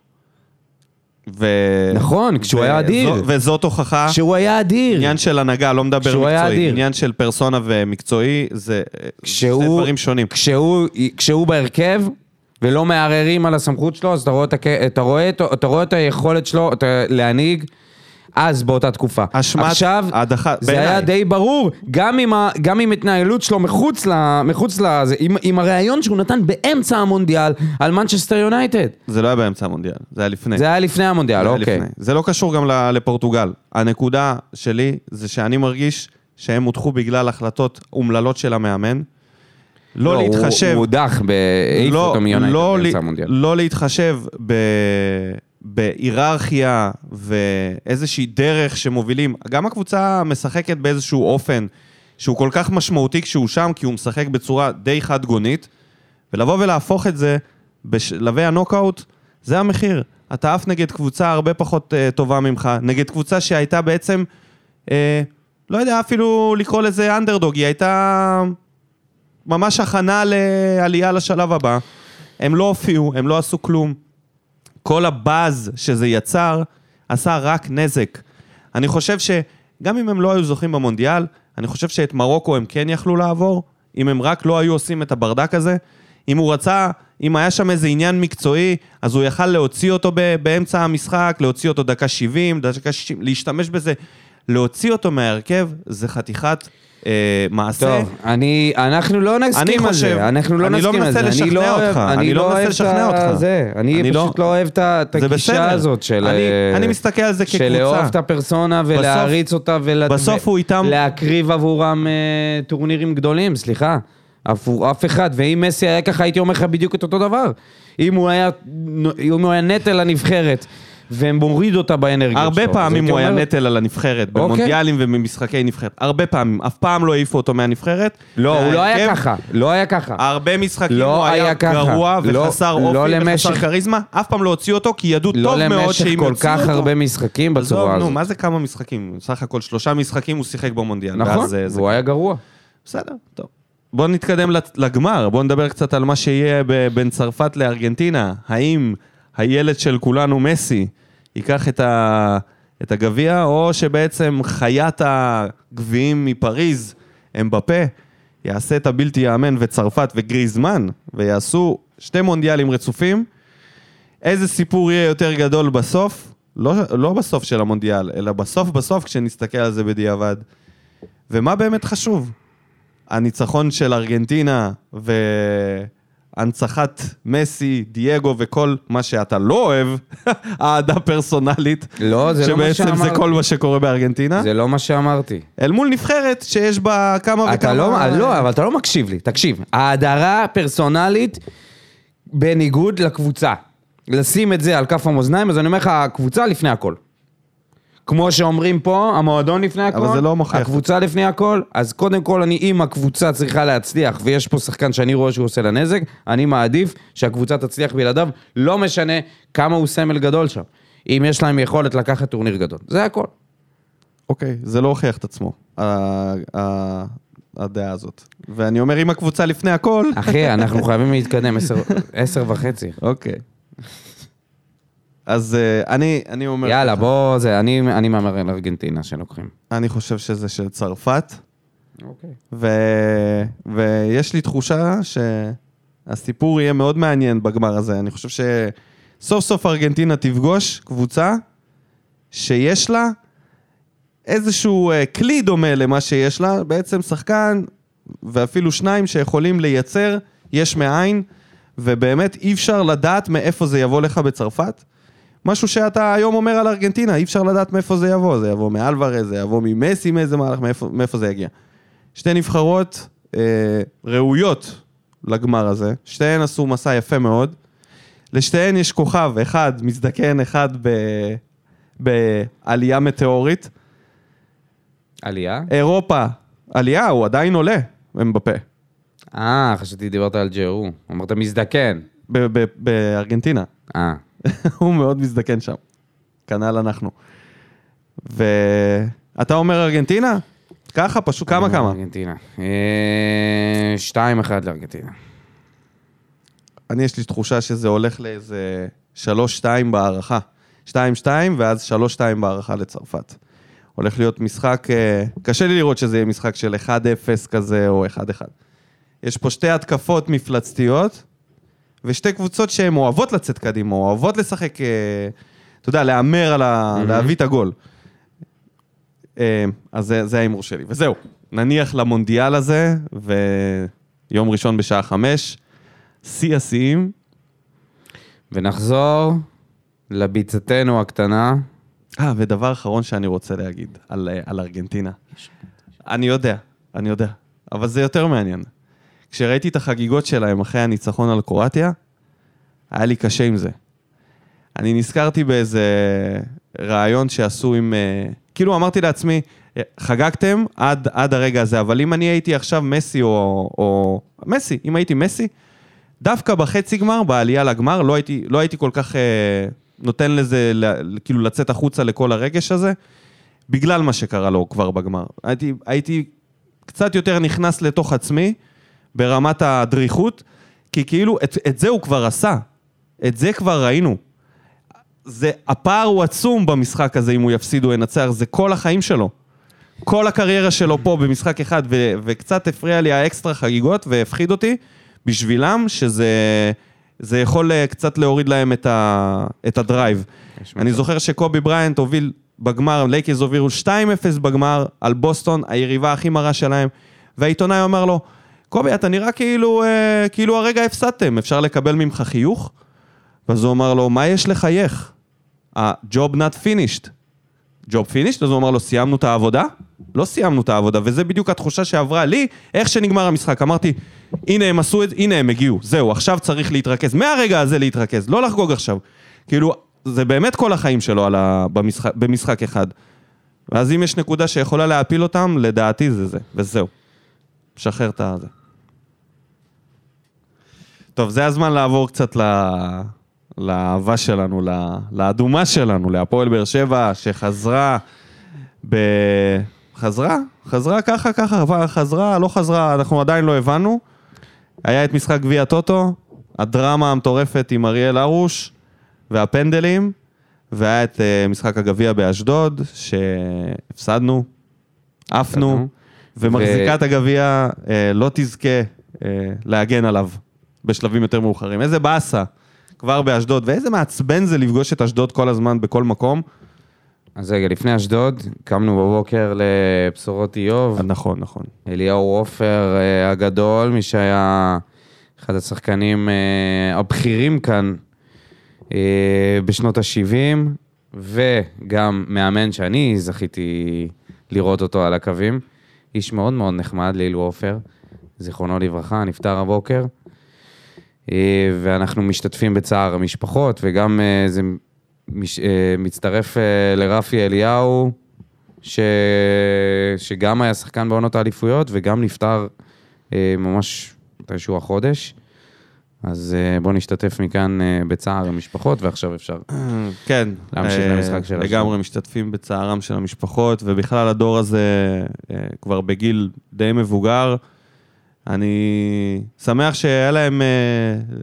ו... נכון, כשהוא היה אדיר. וזו- וזאת הוכחה, שהוא היה אדיר. עניין של הנהגה, לא מדבר כשהוא היה מקצועי, אדיר. עניין של פרסונה ומקצועי, זה אה, כשהוא, שני דברים שונים. כשהוא, כשהוא בהרכב ולא מערערים על הסמכות שלו, אז אתה רואה. אתה רואה, את- אתה רואה את היכולת שלו אתה... להנהיג אז באותה תקופה. אשמת עכשיו, ההדחה, זה בעיניי. היה די ברור, גם עם, ה... גם עם התנהלות שלו מחוץ, ל... מחוץ לזה, עם... עם הריאיון שהוא נתן באמצע המונדיאל על מנצ'סטר יונייטד. זה לא היה באמצע המונדיאל, זה היה לפני. זה היה לפני המונדיאל, זה אוקיי. לפני. זה לא קשור גם ל- לפורטוגל. הנקודה שלי זה שאני מרגיש שהם הודחו בגלל החלטות אומללות של המאמן. לא, הוא- להתחשב... הוא הודח, העיף לא, אותו מיונייטד לא, באמצע המונדיאל. לא להתחשב ב... בהיררכיה ואיזושהי דרך שמובילים. גם הקבוצה משחקת באיזשהו אופן שהוא כל כך משמעותי כשהוא שם, כי הוא משחק בצורה די חד גונית, ולבוא ולהפוך את זה בשלבי הנוקאוט, זה המחיר. אתה עף נגד קבוצה הרבה פחות uh, טובה ממך, נגד קבוצה שהייתה בעצם, uh, לא יודע אפילו לקרוא לזה אנדרדוג, היא הייתה ממש הכנה לעלייה לשלב הבא. הם לא הופיעו, הם לא עשו כלום. כל הבאז שזה יצר, עשה רק נזק. אני חושב שגם אם הם לא היו זוכים במונדיאל, אני חושב שאת מרוקו הם כן יכלו לעבור, אם הם רק לא היו עושים את הברדק הזה. אם הוא רצה, אם היה שם איזה עניין מקצועי, אז הוא יכל להוציא אותו באמצע המשחק, להוציא אותו דקה 70, דקה 60, להשתמש בזה. להוציא אותו מההרכב זה חתיכת מעשה. טוב, אני, אנחנו לא נסכים על זה, אנחנו לא לא נסכים על מנסה זה. אני לשכנע לא אותך, אוהב- אני לא מנסה לשכנע אותך. זה, אני אני פשוט לא- לא אוהב את הגישה. הזאת של... אני- אה, אני מסתכל על זה של כקבוצה. לאהוב את הפרסונה ולהעריץ אותה ול... בסוף הוא איתם- להקריב עבורם אה, טורנירים גדולים, סליחה. אף, אף אחד, ואם מסי היה ככה, הייתי אומר לך בדיוק את אותו דבר. אם הוא היה, אם הוא היה נטל לנבחרת, ומוריד אותה באנרגיה שלו. הרבה פעמים הוא היה נטל על הנבחרת, אוקיי. במונדיאלים ובמשחקי נבחרת. הרבה פעמים, אף פעם לא העיפו אותו מהנבחרת. לא, הוא לא היה ככה, לא היה ככה. הרבה משחקים לא הוא היה. גרוע לא- וחסר לא אופי למשך- וחסר כריזמה. אף פעם לא הוציאו אותו, כי ידעו לא טוב מאוד למשך שאם כל יוציאו כך אותו... הרבה משחקים בצורה נו, הזאת. מה זה כמה משחקים? סך הכל שלושה משחקים הוא שיחק במונדיאל. נכון, ואז, אה, זה- והוא היה גרוע. בסדר, טוב. בואו נתקדם לגמר, בואו נדבר קצת על מה שיהיה ב- בין צרפת לארגנטינה. האם הילד של כולנו, מסי, ייקח את, ה... את הגביע, או שבעצם חיית הגביעים מפריז, אמבפה, יעשה את הבלתי ייאמן וצרפת וגריזמן, ויעשו שתי מונדיאלים רצופים. איזה סיפור יהיה יותר גדול בסוף? לא, לא בסוף של המונדיאל, אלא בסוף בסוף כשנסתכל על זה בדיעבד. ומה באמת חשוב? הניצחון של ארגנטינה והנצחת מסי, דייגו וכל מה שאתה לא אוהב, *laughs* אהדה פרסונלית, לא, זה לא מה שבעצם זה שאמרתי. כל מה שקורה בארגנטינה, זה לא מה שאמרתי. אל מול נבחרת שיש בה כמה וכמה... אתה לא, לא, אבל אתה לא מקשיב לי, תקשיב. ההדרה פרסונלית בניגוד לקבוצה. לשים את זה על כף המאזניים, אז אני אומר לך, הקבוצה לפני הכל. כמו שאומרים פה, המועדון לפני הכל, אבל זה לא מוכיח. הקבוצה לפני הכל, אז קודם כל, אני, אם הקבוצה צריכה להצליח, ויש פה שחקן שאני רואה שהוא עושה לה נזק, אני מעדיף שהקבוצה תצליח בלעדיו, לא משנה כמה הוא סמל גדול שם. אם יש להם יכולת לקחת טורניר גדול. זה הכל. אוקיי, זה לא הוכיח את עצמו, הדעה הזאת. ואני אומר, אם הקבוצה לפני הכל... אחי, אנחנו *laughs* חייבים להתקדם, עשר, עשר וחצי. אוקיי. אז אה, אני, אני אומר... יאללה, בוא, זה, אני, אני מהמר על ארגנטינה שלוקחים. אני חושב שזה של צרפת. אוקיי. ו... ויש לי תחושה שהסיפור יהיה מאוד מעניין בגמר הזה. אני חושב שסוף סוף ארגנטינה תפגוש קבוצה שיש לה איזשהו אה, כלי דומה למה שיש לה, בעצם שחקן ואפילו שניים שיכולים לייצר יש מאין, ובאמת אי אפשר לדעת מאיפה זה יבוא לך בצרפת. משהו שאתה היום אומר על ארגנטינה, אי אפשר לדעת מאיפה זה יבוא. זה יבוא מאלוורז, זה יבוא ממסי מאיזה מהלך, מאיפה, מאיפה זה יגיע. שתי נבחרות אה, ראויות לגמר הזה, שתיהן עשו מסע יפה מאוד. לשתיהן יש כוכב, אחד מזדקן, אחד ב... בעלייה מטאורית. עלייה? אירופה, עלייה, הוא עדיין עולה, הם בפה. אה, חשבתי דיברת על ג'רו. אמרת מזדקן. בארגנטינה. אה. *laughs* הוא מאוד מזדקן שם. כנ"ל אנחנו. ואתה אומר ארגנטינה? ככה, פשוט כמה כמה. ארגנטינה. אה, שתיים אחד לארגנטינה. אני, יש לי תחושה שזה הולך לאיזה 3-2 בהערכה. 2-2 ואז 3-2 בהערכה לצרפת. הולך להיות משחק, אה, קשה לי לראות שזה יהיה משחק של 1-0 כזה או 1-1. יש פה שתי התקפות מפלצתיות, ושתי קבוצות שהן אוהבות לצאת קדימה, אוהבות לשחק, אה, אתה יודע, להמר על ה... להביא את הגול. אה, אז זה, זה ההימור שלי. וזהו, נניח למונדיאל הזה, ויום ראשון בשעה חמש, שיא השיאים. ונחזור לביצתנו הקטנה. אה, ודבר אחרון שאני רוצה להגיד על, אה, על ארגנטינה. אני יודע, אני יודע, אבל זה יותר מעניין. כשראיתי את החגיגות שלהם אחרי הניצחון על קרואטיה, היה לי קשה עם זה. אני נזכרתי באיזה ראיון שעשו עם... אה, כאילו אמרתי לעצמי, אה, חגגתם עד, עד הרגע הזה, אבל אם אני הייתי עכשיו מסי או, או... מסי, אם הייתי מסי, דווקא בחצי גמר, בעלייה לגמר, לא הייתי, לא הייתי כל כך אה, נותן לזה, כאילו לצאת החוצה לכל הרגש הזה, בגלל מה שקרה לו כבר בגמר. הייתי, הייתי קצת יותר נכנס לתוך עצמי ברמת הדריכות, כי כאילו את, את זה הוא כבר עשה, את זה כבר ראינו. זה, הפער הוא עצום במשחק הזה, אם הוא יפסיד או ינצח, זה כל החיים שלו. כל הקריירה שלו פה במשחק אחד, ו- וקצת הפריע לי האקסטרה חגיגות והפחיד אותי, בשבילם, שזה זה יכול אה, קצת להוריד להם את, ה- את ה drive. אני זוכר שקובי בריינט הוביל בגמר, לייקרס הובילו 2-0 בגמר על בוסטון, היריבה הכי מרה שלהם, והעיתונאי אמר לו, קובי, אתה נראה כאילו, אה, כאילו הרגע הפסדתם, אפשר לקבל ממך חיוך? ואז הוא אמר לו, מה יש לחייך? ה-job not finished. job finished, אז הוא אמר לו, סיימנו את העבודה? לא סיימנו את העבודה, וזה בדיוק התחושה שעברה לי, איך שנגמר המשחק. אמרתי, הנה הם עשו את זה, הנה הם הגיעו, זהו, עכשיו צריך להתרכז. מהרגע הזה להתרכז, לא לחגוג עכשיו. כאילו, זה באמת כל החיים שלו ה... במשחק, במשחק אחד. ואז אם יש נקודה שיכולה להפיל אותם, לדעתי זה זה, וזהו. שחרר את הזה. טוב, זה הזמן לעבור קצת ל... לאהבה שלנו, ל... לאדומה שלנו, להפועל באר שבע, שחזרה ב... חזרה? חזרה ככה, ככה, חזרה, לא חזרה, אנחנו עדיין לא הבנו. היה את משחק גביע טוטו, הדרמה המטורפת עם אריאל הרוש והפנדלים, והיה את uh, משחק הגביע באשדוד, שהפסדנו, עפנו. ומחזיקת הגביע uh, לא תזכה uh, להגן עליו בשלבים יותר מאוחרים. איזה באסה, כבר באשדוד, ואיזה מעצבן זה לפגוש את אשדוד כל הזמן בכל מקום. אז רגע, לפני אשדוד, קמנו בבוקר לבשורות איוב. נכון, נכון. אליהו עופר אה, הגדול, מי שהיה אחד השחקנים אה, הבכירים כאן אה, בשנות ה-70, וגם מאמן שאני זכיתי לראות אותו על הקווים. איש מאוד מאוד נחמד, לאילו עופר, זיכרונו לברכה, נפטר הבוקר. אה, ואנחנו משתתפים בצער המשפחות, וגם אה, זה מש, אה, מצטרף לרפי אליהו, ש... שגם היה שחקן בעונות האליפויות וגם נפטר ממש מתישהו החודש. אז בואו נשתתף מכאן בצער המשפחות, ועכשיו אפשר. כן. להמשיך למשחק של לגמרי משתתפים בצערם של המשפחות, ובכלל הדור הזה כבר בגיל די מבוגר. אני שמח שהיה להם אה,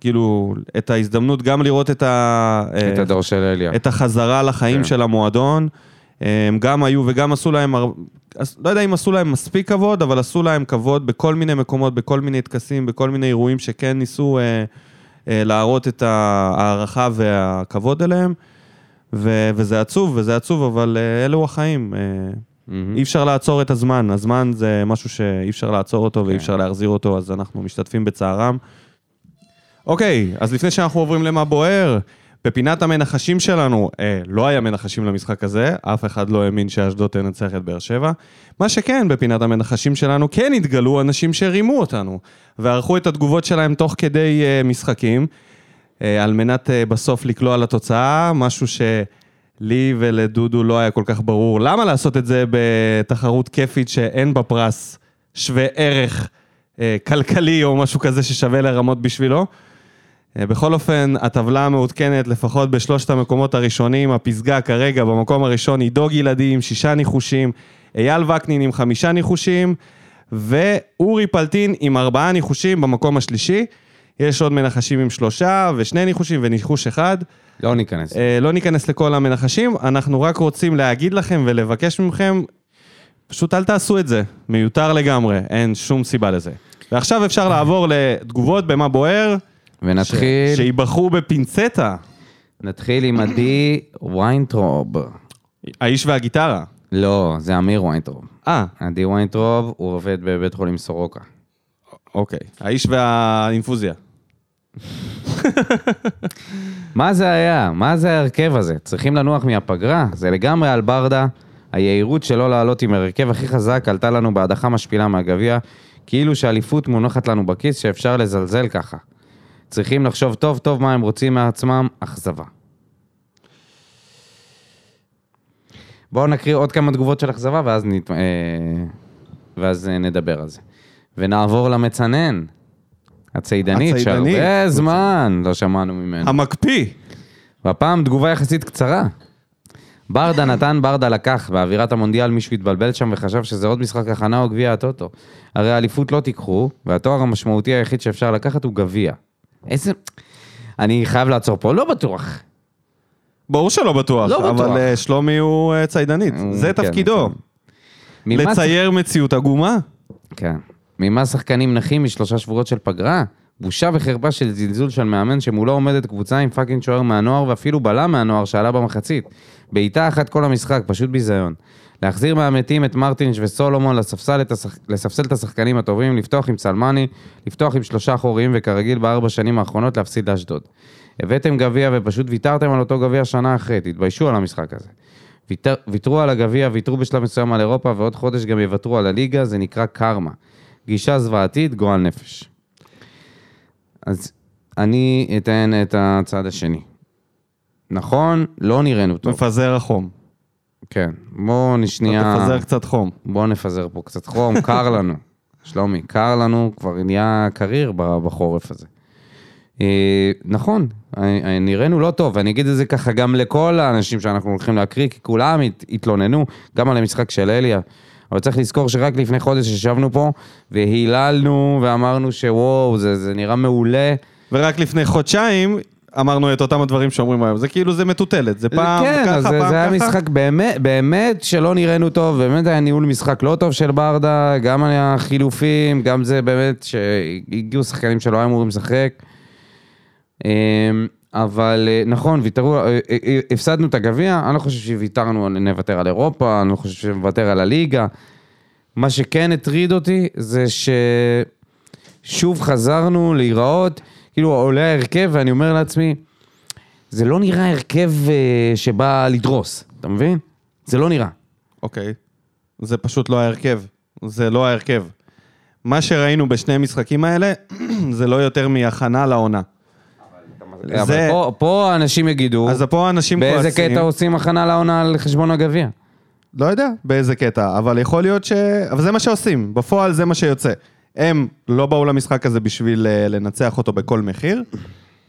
כאילו את ההזדמנות גם לראות את, ה, אה, את הדור של אליה. את החזרה לחיים כן. של המועדון. אה, הם גם היו וגם עשו להם, לא יודע אם עשו להם מספיק כבוד, אבל עשו להם כבוד בכל מיני מקומות, בכל מיני טקסים, בכל מיני אירועים שכן ניסו אה, אה, להראות את ההערכה והכבוד אליהם. ו- וזה עצוב, וזה עצוב, אבל אה, אלו החיים. אה, מהמם. אי אפשר לעצור את הזמן, הזמן זה משהו שאי אפשר לעצור אותו ואי כן. אפשר להחזיר אותו, אז אנחנו משתתפים בצערם. אוקיי, אז לפני שאנחנו עוברים למה בוער, בפינת המנחשים שלנו, אה, לא היה מנחשים למשחק הזה, אף אחד לא האמין שאשדוד תנצח את באר שבע. מה שכן, בפינת המנחשים שלנו כן התגלו אנשים שרימו אותנו, וערכו את התגובות שלהם תוך כדי אה, משחקים, אה, על מנת אה, בסוף לקלוע לתוצאה, משהו שלי ולדודו לא היה כל כך ברור. למה לעשות את זה בתחרות כיפית שאין בה פרס שווה ערך אה, כלכלי או משהו כזה ששווה לרמות בשבילו? אה, בכל אופן, הטבלה המעודכנת לפחות בשלושת המקומות הראשונים, הפסגה כרגע במקום הראשון היא דוג ילדי עם שישה ניחושים, אייל וקנין עם חמישה ניחושים, ואורי פלטין עם ארבעה ניחושים במקום השלישי. יש עוד מנחשים עם שלושה ושני ניחושים וניחוש אחד. לא ניכנס. אה, לא ניכנס לכל המנחשים, אנחנו רק רוצים להגיד לכם ולבקש מכם, פשוט אל תעשו את זה, מיותר לגמרי, אין שום סיבה לזה. ועכשיו אפשר לעבור לתגובות במה בוער. ונתחיל, ש... שייבחרו בפינצטה. נתחיל עם עדי ויינטרוב. האיש והגיטרה. לא, זה אמיר ויינטרוב. אה, עדי ויינטרוב, הוא עובד בבית חולים סורוקה. אוקיי. האיש והאינפוזיה. מה זה היה? מה זה ההרכב הזה? צריכים לנוח מהפגרה? זה לגמרי על ברדה. היהירות שלא לעלות עם ההרכב הכי חזק עלתה לנו בהדחה משפילה מהגביע, כאילו שאליפות מונחת לנו בכיס שאפשר לזלזל ככה. צריכים לחשוב טוב טוב מה הם רוצים מעצמם, אכזבה. בואו נקריא עוד כמה תגובות של אכזבה ואז, נת... אה, ואז אה, נדבר על זה. ונעבור למצנן, הצידנית, הצידנית. שהרבה זמן לא שמענו ממנו. המקפיא. והפעם תגובה יחסית קצרה. ברדה נתן, ברדה לקח. באווירת המונדיאל מישהו התבלבל שם וחשב שזה עוד משחק הכנה או גביע הטוטו. הרי האליפות לא תיקחו, והתואר המשמעותי היחיד שאפשר לקחת הוא גביע. איזה... אני חייב לעצור פה, לא בטוח. ברור שלא בטוח, לא בטוח. אבל אה, שלומי הוא אה, צידנית. הוא- זה כן, תפקידו. ממה לצייר מציאות עגומה. כן. ממה שחקנים נחים משלושה שבועות של פגרה? בושה וחרפה של זלזול של מאמן שמולו עומדת קבוצה עם fucking שוער מהנוער ואפילו בלם מהנוער שעלה במחצית. בעיטה אחת כל המשחק, פשוט ביזיון. להחזיר מהמתים את מרטינש וסולומון, לספסל את השח... לספסל את השחקנים הטובים, לפתוח עם צלמני, לפתוח עם שלושה אחוריים וכרגיל בארבע שנים האחרונות להפסיד לאשדוד. הבאתם גביע ופשוט ויתרתם על אותו גביע שנה אחרי, תתביישו על המשחק הזה. ויתר, ויתרו על הגביע, ויתרו בשלב מסוים על אירופה, ועוד חודש גם יוותרו על הליגה, זה נקרא קרמה. גישה זוועתית, גועל נפש. אז אני אתן את הצד השני. נכון, לא נראינו טוב. מפזר החום. כן, בואו שנייה... תפזר קצת חום. בואו נפזר פה קצת חום, *laughs* קר לנו. שלומי, קר לנו, כבר נהיה קריר בחורף הזה. אה, נכון, אה, אה, נראינו לא טוב, ואני אגיד את זה ככה גם לכל האנשים שאנחנו הולכים להקריא, כי כולם הת- התלוננו, גם על המשחק של אליה. אבל צריך לזכור שרק לפני חודש ישבנו פה, והיללנו ואמרנו שוואו, זה, זה נראה מעולה. ורק לפני חודשיים אמרנו את אותם הדברים שאומרים היום. זה כאילו, זה מטוטלת. זה פעם כן, ככה, אז פעם זה, ככה. זה היה משחק באמת, באמת שלא נראינו טוב, באמת היה ניהול משחק לא טוב של ברדה, גם החילופים, גם זה באמת שהגיעו שחקנים שלא היו אמורים לשחק. אבל אה, נכון, ויתרו, אה, אה, הפסדנו את הגביע, אני לא חושב שוויתרנו, נוותר על אירופה, אני לא חושב שנוותר על הליגה. מה שכן הטריד אותי זה ששוב חזרנו להיראות, כאילו עולה ההרכב ואני אומר לעצמי, זה לא נראה הרכב שבא לדרוס, אתה מבין? זה לא נראה. אוקיי. זה פשוט לא ההרכב. זה לא ההרכב. מה שראינו בשני המשחקים האלה, *clears throat* זה לא יותר מהכנה לעונה. אבל פה, פה אנשים יגידו, אז פה אנשים באיזה כועסים. קטע עושים הכנה לעונה על חשבון הגביע. לא יודע באיזה קטע, אבל יכול להיות ש... אבל זה מה שעושים, בפועל זה מה שיוצא. הם לא באו למשחק הזה בשביל אה, לנצח אותו בכל מחיר,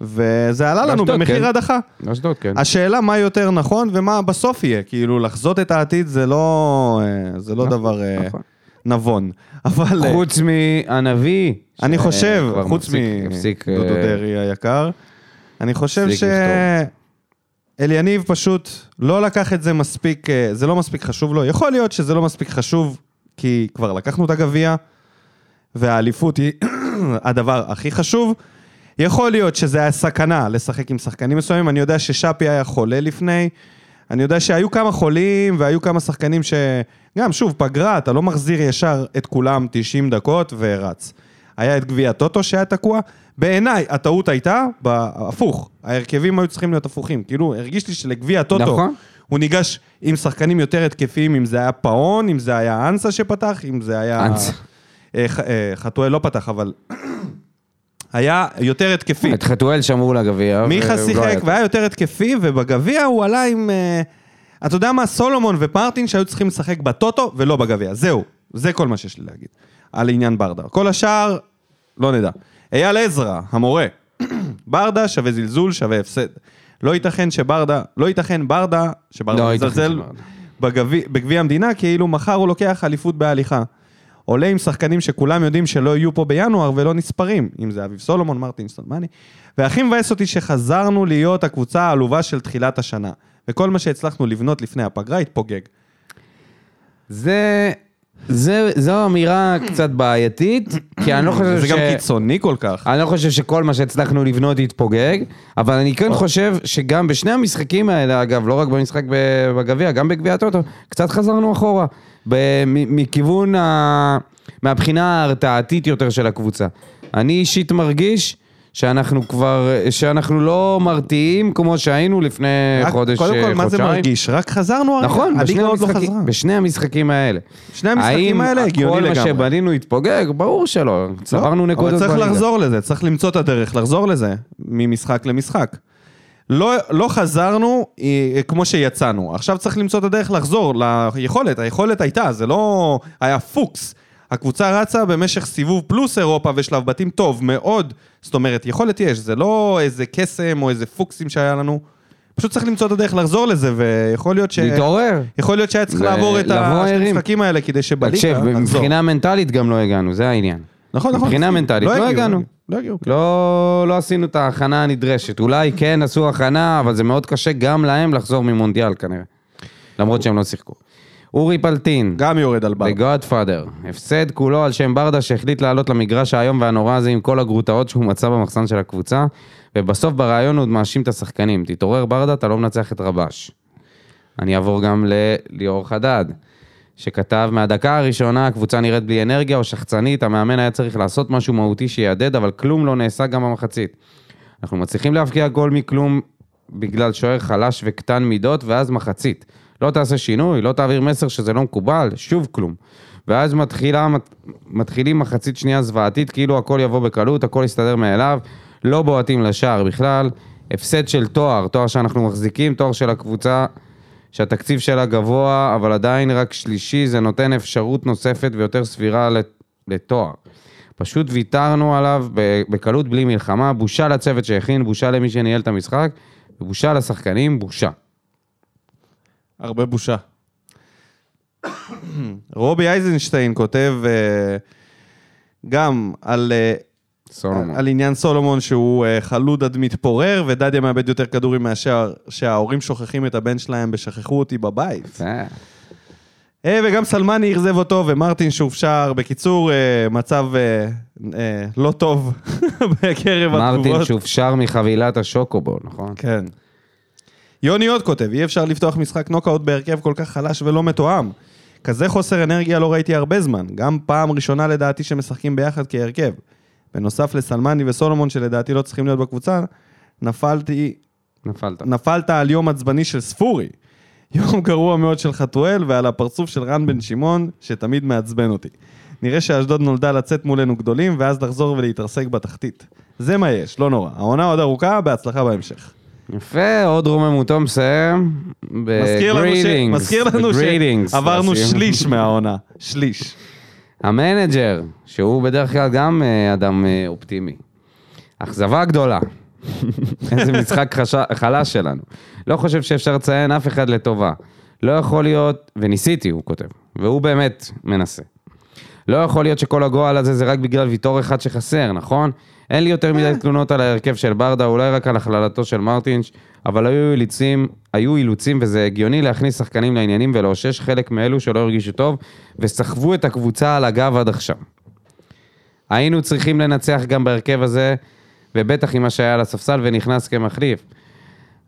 וזה עלה לנו במחיר כן. הדחה. אשדוד, כן. השאלה מה יותר נכון ומה בסוף יהיה, כאילו לחזות את העתיד זה לא, אה, זה לא נכון, דבר אה, נכון. נבון. אבל חוץ מהנביא. אני חושב, חוץ מדודו דרעי היקר, אני חושב הפסיק שאליניב פשוט לא לקח את זה מספיק, אה, זה לא מספיק חשוב לו. יכול להיות שזה לא מספיק חשוב, כי כבר לקחנו את הגביע, והאליפות היא *clears throat* הדבר הכי חשוב. יכול להיות שזה היה סכנה לשחק עם שחקנים מסוימים, אני יודע ששאפי היה חולה לפני, אני יודע שהיו כמה חולים והיו כמה שחקנים ש... גם, שוב, פגרה, אתה לא מחזיר ישר את כולם 90 דקות ורץ. היה את גביע הטוטו שהיה תקוע. בעיניי, הטעות הייתה הפוך. ההרכבים היו צריכים להיות הפוכים. כאילו, הרגיש לי שלגביע הטוטו, נכון. הוא ניגש עם שחקנים יותר התקפיים, אם זה היה פאון, אם זה היה אנסה שפתח, אם זה היה... אנסה. אה, אה, חתואל לא פתח, אבל... *clears throat* היה יותר התקפי. את חתואל שמרו לגביע. מיכה והוא לא שיחק היה והיה יותר התקפי, ובגביע הוא עלה עם... אה, אתה יודע מה? סולומון ופרטין שהיו צריכים לשחק בטוטו ולא בגביע. זהו, זה כל מה שיש לי להגיד. על עניין ברדה. כל השאר, לא נדע. אייל עזרא, המורה. *clears throat* ברדה שווה זלזול, שווה הפסד. לא ייתכן שברדה, לא ייתכן ברדה, שברדה לא מזלזל. בגביע המדינה, כאילו מחר הוא לוקח אליפות בהליכה. עולה עם שחקנים שכולם יודעים שלא יהיו פה בינואר ולא נספרים, אם זה אביב סולומון, מרטין סטולמני. והכי מבאס אותי שחזרנו להיות הקבוצה העלובה של תחילת השנה. וכל מה שהצלחנו לבנות לפני הפגרה התפוגג. זה... זה, זו אמירה קצת בעייתית, כי אני לא חושב זה ש... גם קיצוני כל כך. אני לא חושב שכל מה שהצלחנו לבנות יתפוגג, אבל אני כן חושב שגם בשני המשחקים האלה, אגב, לא רק במשחק בגביע, גם בגביע הטוטו, קצת חזרנו אחורה. מכיוון ה... מהבחינה ההרתעתית יותר של הקבוצה. אני אישית מרגיש שאנחנו כבר, שאנחנו לא מרתיעים כמו שהיינו לפני רק- חודש, קודם כל, מה זה חודשיים. מרגיש? רק חזרנו הרגע. נכון, בשני, לא המשחקים, חזרה. בשני המשחקים האלה. שני המשחקים האלה הגיוני האם כל לגמרי. מה שבנינו יתפוגג? ברור שלא. צברנו לא, נקודות אבל צריך בליגה. לחזור לזה, צריך למצוא את הדרך לחזור לזה, ממשחק למשחק. לא, לא חזרנו אה, כמו שיצאנו, עכשיו צריך למצוא את הדרך לחזור ליכולת, היכולת הייתה, זה לא היה פוקס. הקבוצה רצה במשך סיבוב פלוס אירופה ושלב בתים טוב מאוד, זאת אומרת, יכולת יש, זה לא איזה קסם או איזה פוקסים שהיה לנו. פשוט צריך למצוא את הדרך לחזור לזה, ויכול להיות ש... להתעורר. יכול להיות שהיה צריך ו- לעבור את. המשחקים האלה כדי שבליגה תקשיב. מבחינה מנטלית גם לא הגענו, זה העניין. נכון, נכון. מבחינה מנטלית, לא הגיעו, הגענו. לא הגיעו. כן. לא, לא עשינו את ההכנה הנדרשת. אולי כן עשו הכנה, אבל זה מאוד קשה גם להם לחזור ממונדיאל כנראה. למרות שהם לא שיחקו. אורי פלטין, גם יורד על בר. The Godfather, הפסד כולו על שם ברדה שהחליט לעלות למגרש האיום והנורא הזה עם כל הגרוטאות שהוא מצא במחסן של הקבוצה, ובסוף בריאיון הוא עוד מאשים את השחקנים. תתעורר ברדה, אתה לא מנצח את רבש. אני אעבור גם לליאור חדד, שכתב מהדקה הראשונה הקבוצה נראית בלי אנרגיה או שחצנית, המאמן היה צריך לעשות משהו מהותי שיעדד, אבל כלום לא נעשה גם במחצית. אנחנו מצליחים להבקיע גול מכלום בגלל שוער חלש וקטן מידות, ואז מחצית. לא תעשה שינוי, לא תעביר מסר שזה לא מקובל, שוב כלום. ואז מתחילה, מת, מתחילים מחצית שנייה זוועתית, כאילו הכל יבוא בקלות, הכל יסתדר מאליו, לא בועטים לשער בכלל. הפסד של תואר, תואר שאנחנו מחזיקים, תואר של הקבוצה שהתקציב שלה גבוה, אבל עדיין רק שלישי, זה נותן אפשרות נוספת ויותר סבירה לת- לתואר. פשוט ויתרנו עליו בקלות בלי מלחמה, בושה לצוות שהכין, בושה למי שניהל את המשחק, ובושה לשחקנים, בושה. הרבה בושה. רובי אייזנשטיין כותב אה, גם על, אה, סולומון. על עניין סולומון שהוא אה, חלוד עד מתפורר, ודדיה מאבד יותר כדורים מאשר שההורים שוכחים את הבן שלהם בשכחו אותי בבית. וגם סלמני אכזב אותו, ומרטין שהופשר. בקיצור, מצב לא טוב *laughs* בקרב התגובות. מרטין שהופשר מחבילת השוקובו, נכון? כן. יוני עוד כותב, אי אפשר לפתוח משחק נוקאוט בהרכב כל כך חלש ולא מתואם. כזה חוסר אנרגיה לא ראיתי הרבה זמן, גם פעם ראשונה לדעתי שמשחקים ביחד כהרכב. בנוסף לסלמני וסולומון שלדעתי לא צריכים להיות בקבוצה, נפלתי, נפלת. נפלת על יום עצבני של ספורי. *laughs* יום גרוע מאוד של חתואל ועל הפרצוף של רן בן שמעון, שתמיד מעצבן אותי. נראה שאשדוד נולדה לצאת מולנו גדולים, ואז לחזור ולהתרסק בתחתית. זה מה יש, לא נורא. העונה עוד ארוכה, בהצלחה בהמשך. יפה, עוד רוממותו מסיים. מזכיר לנו, ש... ב gradings, מזכיר לנו שעברנו. שליש מהעונה. שליש. המנג'ר, שהוא בדרך כלל גם אה, אדם אה, אופטימי. אכזבה גדולה. *laughs* איזה משחק חש... חלש שלנו. לא חושב שאפשר לציין אף אחד לטובה. לא יכול להיות, וניסיתי, הוא כותב, והוא באמת מנסה. לא יכול להיות שכל הגועל הזה זה רק בגלל ויטור אחד שחסר, נכון? אין לי יותר מדי תלונות על ההרכב של ברדה, אולי רק על הכללתו של מרטינש, אבל היו אילוצים, היו אילוצים וזה הגיוני להכניס שחקנים לעניינים ולאושש חלק מאלו שלא הרגישו טוב, וסחבו את הקבוצה על הגב עד עכשיו. היינו צריכים לנצח גם בהרכב הזה, ובטח עם מה שהיה על הספסל ונכנס כמחליף.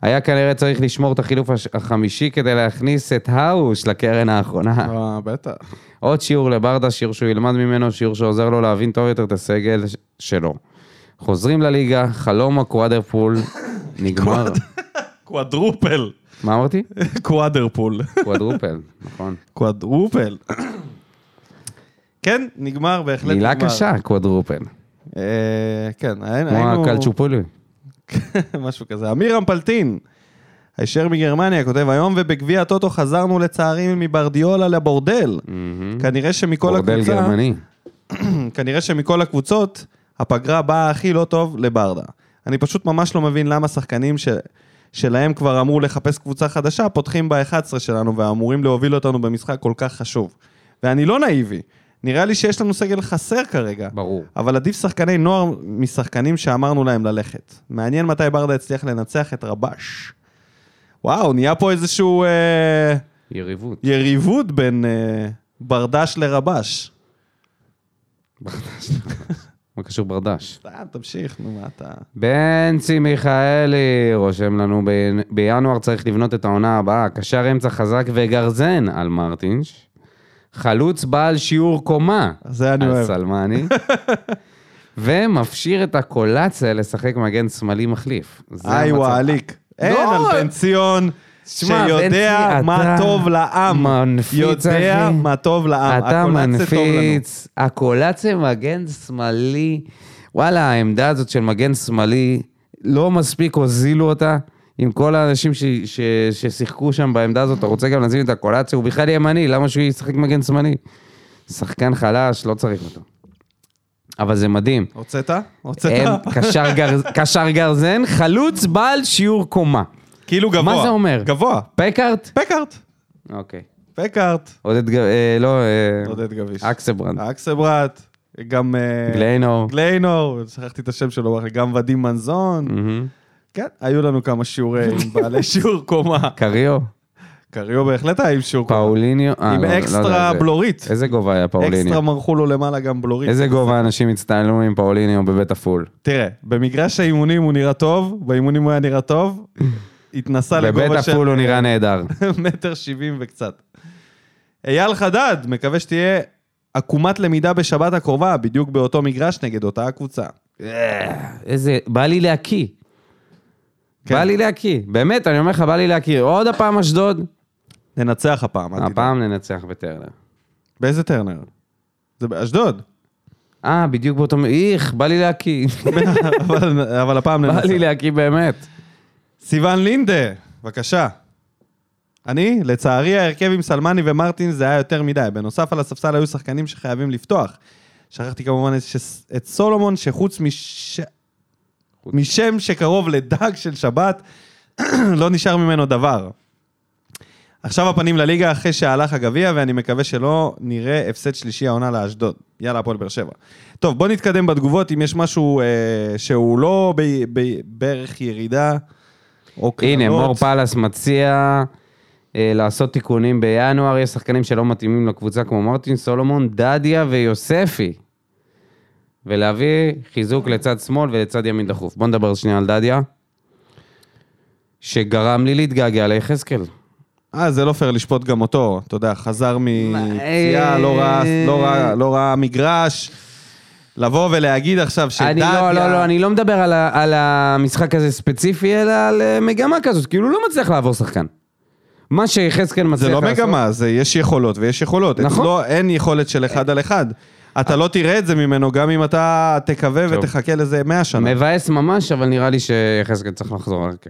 היה כנראה צריך לשמור את החילוף החמישי כדי להכניס את האוש לקרן האחרונה. אה, בטח. עוד שיעור לברדה, שיעור שהוא ילמד ממנו, שיעור שעוזר לו להבין טוב יותר את הסגל שלו. חוזרים לליגה, חלום ה quadruple *laughs* נגמר. quadruple. מה אמרתי? *laughs* quadruple. quadruple, נכון. quadruple. כן, נגמר, בהחלט נגמר. מילה קשה, quadruple. אה, כן, היינו... כמו הקלצ'ופולי. *laughs* משהו כזה. אמיר אמפלטין, הישר מגרמניה, כותב, היום ובגביע הטוטו חזרנו לצערי מברדיולה לבורדל. כנראה שמכל בורדל הקבוצה... גרמני. *clears throat* כנראה שמכל הקבוצות, הפגרה באה הכי לא טוב לברדה. אני פשוט ממש לא מבין למה שחקנים ש... שלהם כבר אמרו לחפש קבוצה חדשה, פותחים ב-11 שלנו ואמורים להוביל אותנו במשחק כל כך חשוב. ואני לא נאיבי, נראה לי שיש לנו סגל חסר כרגע. ברור. אבל עדיף שחקני נוער משחקנים שאמרנו להם ללכת. מעניין מתי ברדה הצליח לנצח את רבש. וואו, נהיה פה איזשהו אה, יריבות. יריבות בין אה, ברדש לרבש. מה קשור ברדש? סתם, תמשיך, נו, מה אתה... בנצי מיכאלי רושם לנו, ב- בינואר צריך לבנות את העונה הבאה, קשר אמצע חזק וגרזן על מרטינש, חלוץ בעל שיעור קומה זה אני על אוהב. סלמני, *laughs* ומפשיר את הקולציה לשחק מגן שמאלי מחליף. איי. וואליק. אין לא. על בן ציון שיודע מה טוב לעם. מנפיץ, יודע. מה טוב לעם. אתה. מנפיץ, הקולציה מגן שמאלי, וואלה, העמדה הזאת של מגן שמאלי, לא מספיק הוזילו אותה. עם כל האנשים ש, ש, ששיחקו שם בעמדה הזאת, אתה רוצה גם לשים את הקולציה, הוא בכלל ימני, למה שהוא ישחק מגן שמאלי? שחקן חלש, לא צריך אותו. אבל זה מדהים. הוצאת? הוצאת? קשר, גר, קשר גרזן, חלוץ בעל שיעור קומה. כאילו גבוה. מה זה אומר? גבוה. פקארט? פקארט. אוקיי. פקארט. עודד, ג- אה, לא, אה, עודד גביש. אקסברנד. אקסברט. גם... אה, גליינור. גליינור. שכחתי את השם שלו. גם ודים מנזון. כן, היו לנו כמה שיעורי עם בעלי *laughs* שיעור קומה. קריו, קריו בהחלט היה עם שיעור קומה. פאוליניו, עם לא, לא יודע, אקסטרה בלורית. איזה גובה היה אקסטרה פאוליניו? מרחו לו למעלה גם בלורית. איזה גובה אנשים הצטיינו עם פאוליניו בבית עפול? תראה, במגרש האימונים הוא נראה טוב, באימונים הוא היה נראה טוב, התנסה בבית לגובה של עפול הוא נראה נהדר. *laughs* מטר שבעים וקצת. אייל חדד, מקווה שתהיה עקומת למידה בשבת הקרובה, בדיוק באותו מגרש נגד אותה הקבוצה. איזה, בא לי להקיא. כן. בא לי להקיא. באמת, אני אומר לך, בא לי להקיא. עוד הפעם אשדוד, ננצח הפעם. הפעם ננצח בטרנר. באיזה טרנר? זה באשדוד. אה, בדיוק באותו... איך, בא לי להקיא. *laughs* אבל, אבל הפעם בא ננצח. לי להקיא באמת. סיון לינדה, בבקשה. אני, לצערי, ההרכב עם סלמני ומרטין זה היה יותר מדי. בנוסף על הספסל היו שחקנים שחייבים לפתוח. שכחתי כמובן את, ש... את סולומון, שחוץ מש... משם שקרוב לדג של שבת, *clears throat* לא נשאר ממנו דבר. עכשיו הפנים לליגה אחרי שהלך הגביע, ואני מקווה שלא נראה הפסד שלישי העונה לאשדוד. יאללה, הפועל באר שבע. טוב, בוא נתקדם בתגובות, אם יש משהו אה, שהוא לא ב... ב... בערך ירידה או קרנות. הנה, מור פלס מציע אה, לעשות תיקונים בינואר, יש שחקנים שלא מתאימים לקבוצה כמו מרטין סולומון, דדיה ויוספי. ולהביא חיזוק לצד שמאל ולצד ימין דחוף. בוא נדבר שנייה על דדיה, שגרם לי להתגעגע ליחזקאל. אה, זה לא פייר לשפוט גם אותו. אתה יודע, חזר מפציעה, לא ראה, לא לא ראה מגרש. לבוא ולהגיד עכשיו שדדיה... אני לא, לא, לא, אני לא מדבר על, ה, על המשחק הזה ספציפי, אלא על אה, מגמה כזאת, כאילו הוא לא מצליח לעבור שחקן. מה שיחזקאל מצליח זה לא לעשות... מגמה, זה יש יכולות ויש יכולות. נכון. אצלו אין יכולת של אחד על אחד. אתה לא תראה את זה ממנו, גם אם אתה תקווה טוב. ותחכה לזה 100 שנה. מבאס ממש, אבל נראה לי שיחזקאל צריך לחזור להרכב.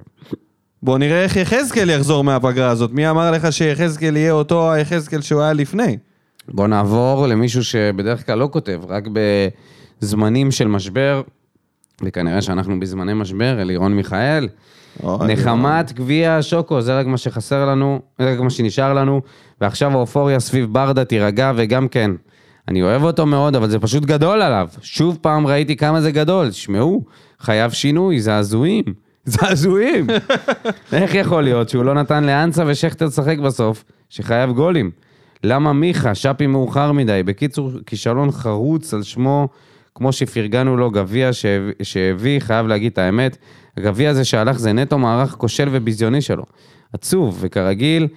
בוא נראה איך יחזקאל יחזור מהפגרה הזאת. מי אמר לך שיחזקאל יהיה אותו היחזקאל שהוא היה לפני? בוא נעבור למישהו שבדרך כלל לא כותב, רק בזמנים של משבר, וכנראה שאנחנו בזמני משבר, אלירון מיכאל. נחמת גביע השוקו, זה רק מה שחסר לנו, זה רק מה שנשאר לנו, ועכשיו האופוריה סביב ברדה תירגע, וגם כן, אני אוהב אותו מאוד, אבל זה פשוט גדול עליו. שוב פעם ראיתי כמה זה גדול, תשמעו, חייב שינוי, זעזועים. *laughs* זעזועים. איך יכול להיות שהוא לא נתן לאנסה ושכטר לשחק בסוף, שחייב גולים? למה מיכה, שפי מאוחר מדי? בקיצור, כישלון חרוץ על שמו, כמו שפרגנו לו גביע שהביא- חייב להגיד את האמת. הגביע הזה שהלך זה נטו מערך כושל וביזיוני שלו. עצוב, וכרגיל,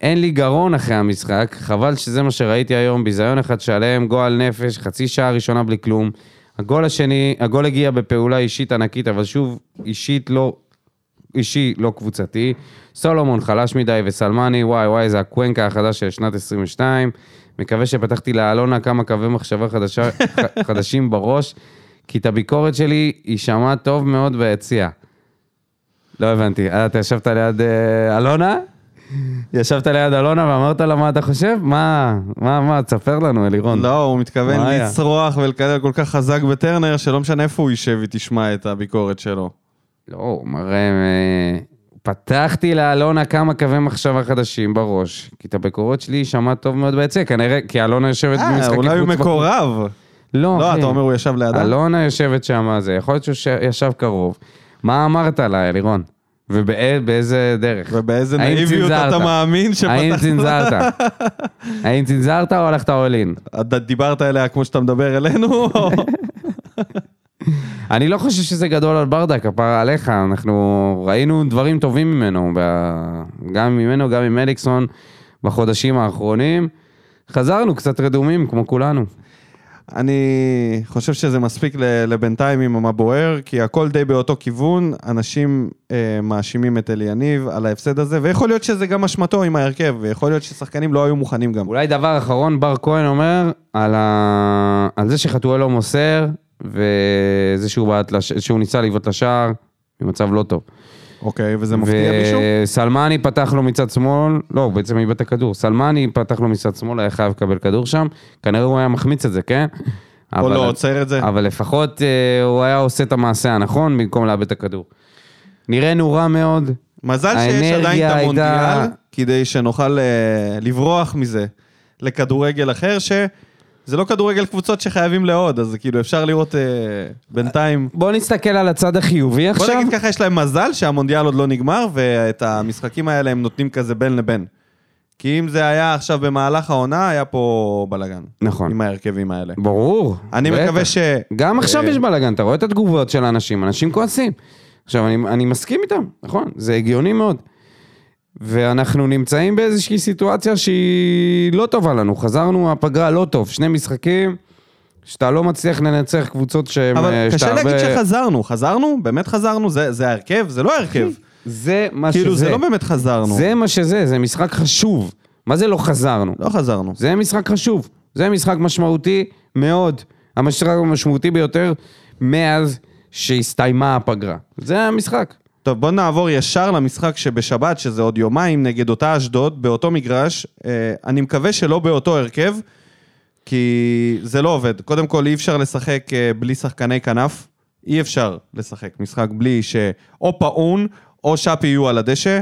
אין לי גרון אחרי המשחק, חבל שזה מה שראיתי היום, ביזיון אחד שלם, גועל נפש, חצי שעה ראשונה בלי כלום. הגול השני, הגול הגיע בפעולה אישית ענקית, אבל שוב, אישית לא, אישי, לא קבוצתי. סולומון חלש מדי וסלמני, וואי וואי, זה הקוונקה החדש של שנת 22. מקווה שפתחתי לאלונה כמה קווי מחשבה חדשה, חדשים בראש, כי את הביקורת שלי היא שמעה טוב מאוד ביציע. לא הבנתי, אה, אתה ישבת ליד אה, אלונה? ישבת ליד אלונה ואמרת לה מה אתה חושב? מה, מה, מה, תספר לנו, אלירון. לא, הוא מתכוון? לצרוח ולקלל כל כך חזק בטרנר, שלא משנה איפה הוא יישב ותשמע את הביקורת שלו. לא, הוא מראה... אה, פתחתי לאלונה כמה קווי מחשבה חדשים בראש, כי את הביקורות שלי היא שמעה טוב מאוד ביציע, כנראה, כי אלונה יושבת אה, במשחקי אולי הוא חוץ מקורב. לא, לא. אתה אומר הוא ישב לידה? אלונה יושבת שם, זה יכול להיות שהוא ישב קרוב. מה אמרת לה, אלירון? ובאיזה דרך? ובאיזה האם נאיביות אתה? מאמין האם שפתחת... צנזרת? *laughs* האם צנזרת או הלכת אולין? אתה דיברת אליה כמו שאתה מדבר אלינו? *laughs* אני לא חושב שזה גדול על ברדה, כפרה עליך, אנחנו ראינו דברים טובים ממנו, גם ממנו, גם עם אליקסון, בחודשים האחרונים. חזרנו קצת רדומים, כמו כולנו. אני חושב שזה מספיק לבינתיים עם מה בוער, כי הכל די באותו כיוון, אנשים אה, מאשימים את אלי יניב על ההפסד הזה, ויכול להיות שזה גם אשמתו עם ההרכב, ויכול להיות ששחקנים לא היו מוכנים גם. אולי דבר אחרון, בר כהן אומר על, ה... על זה שחתואל לא מוסר, וזה שהוא, לש... שהוא ניסה לבעוט לשער, במצב לא טוב. אוקיי, וזה מפתיע מישהו? וסלמני פתח לו מצד שמאל, לא, הוא בעצם איבד את הכדור. סלמני פתח לו מצד שמאל, היה חייב לקבל כדור שם, כנראה הוא היה מחמיץ את זה, כן? או לא עוצר את זה? אבל לפחות אה, הוא היה עושה את המעשה הנכון במקום לאבד את הכדור. נראינו רע מאוד. מזל שיש עדיין את המונדיאל, הייתה- כדי שנוכל אה, לברוח מזה לכדורגל אחר, שזה לא כדורגל קבוצות שחייבים לעוד, אז כאילו אפשר לראות אה, בינתיים... בוא נסתכל על הצד החיובי בוא עכשיו. נגיד ככה, יש להם מזל שהמונדיאל עוד לא נגמר, ואת המשחקים האלה הם נותנים כזה בין לבין. כי אם זה היה עכשיו במהלך העונה, היה פה בלאגן. נכון. עם ההרכבים האלה. ברור. אני בטח. מקווה ש... גם עכשיו אה, יש בלאגן, אתה רואה את התגובות של האנשים, אנשים כועסים. עכשיו, אני, אני מסכים איתם, נכון, זה הגיוני מאוד. ואנחנו נמצאים באיזושהי סיטואציה שהיא לא טובה לנו. חזרנו מהפגרה לא טוב, שני משחקים שאתה לא מצליח לנצח קבוצות שהן... אבל אה, קשה שאתה להגיד הרבה- שחזרנו. חזרנו? באמת חזרנו? זה זה ההרכב? זה לא ההרכב. זה מה כאילו, שזה. זה לא באמת חזרנו. זה מה שזה, זה משחק חשוב. מה זה לא חזרנו? לא חזרנו. זה משחק חשוב. זה משחק משמעותי מאוד. המשחק המשמעותי ביותר מאז שהסתיימה הפגרה. זה המשחק. טוב, בואו נעבור ישר למשחק שבשבת, שזה עוד יומיים, נגד אותה אשדוד, באותו מגרש. אה, אני מקווה שלא באותו הרכב, כי זה לא עובד. קודם כל, אי אפשר לשחק אה, בלי שחקני כנף. אי אפשר לשחק משחק בלי שאו פאון או שפי יהיו על הדשא.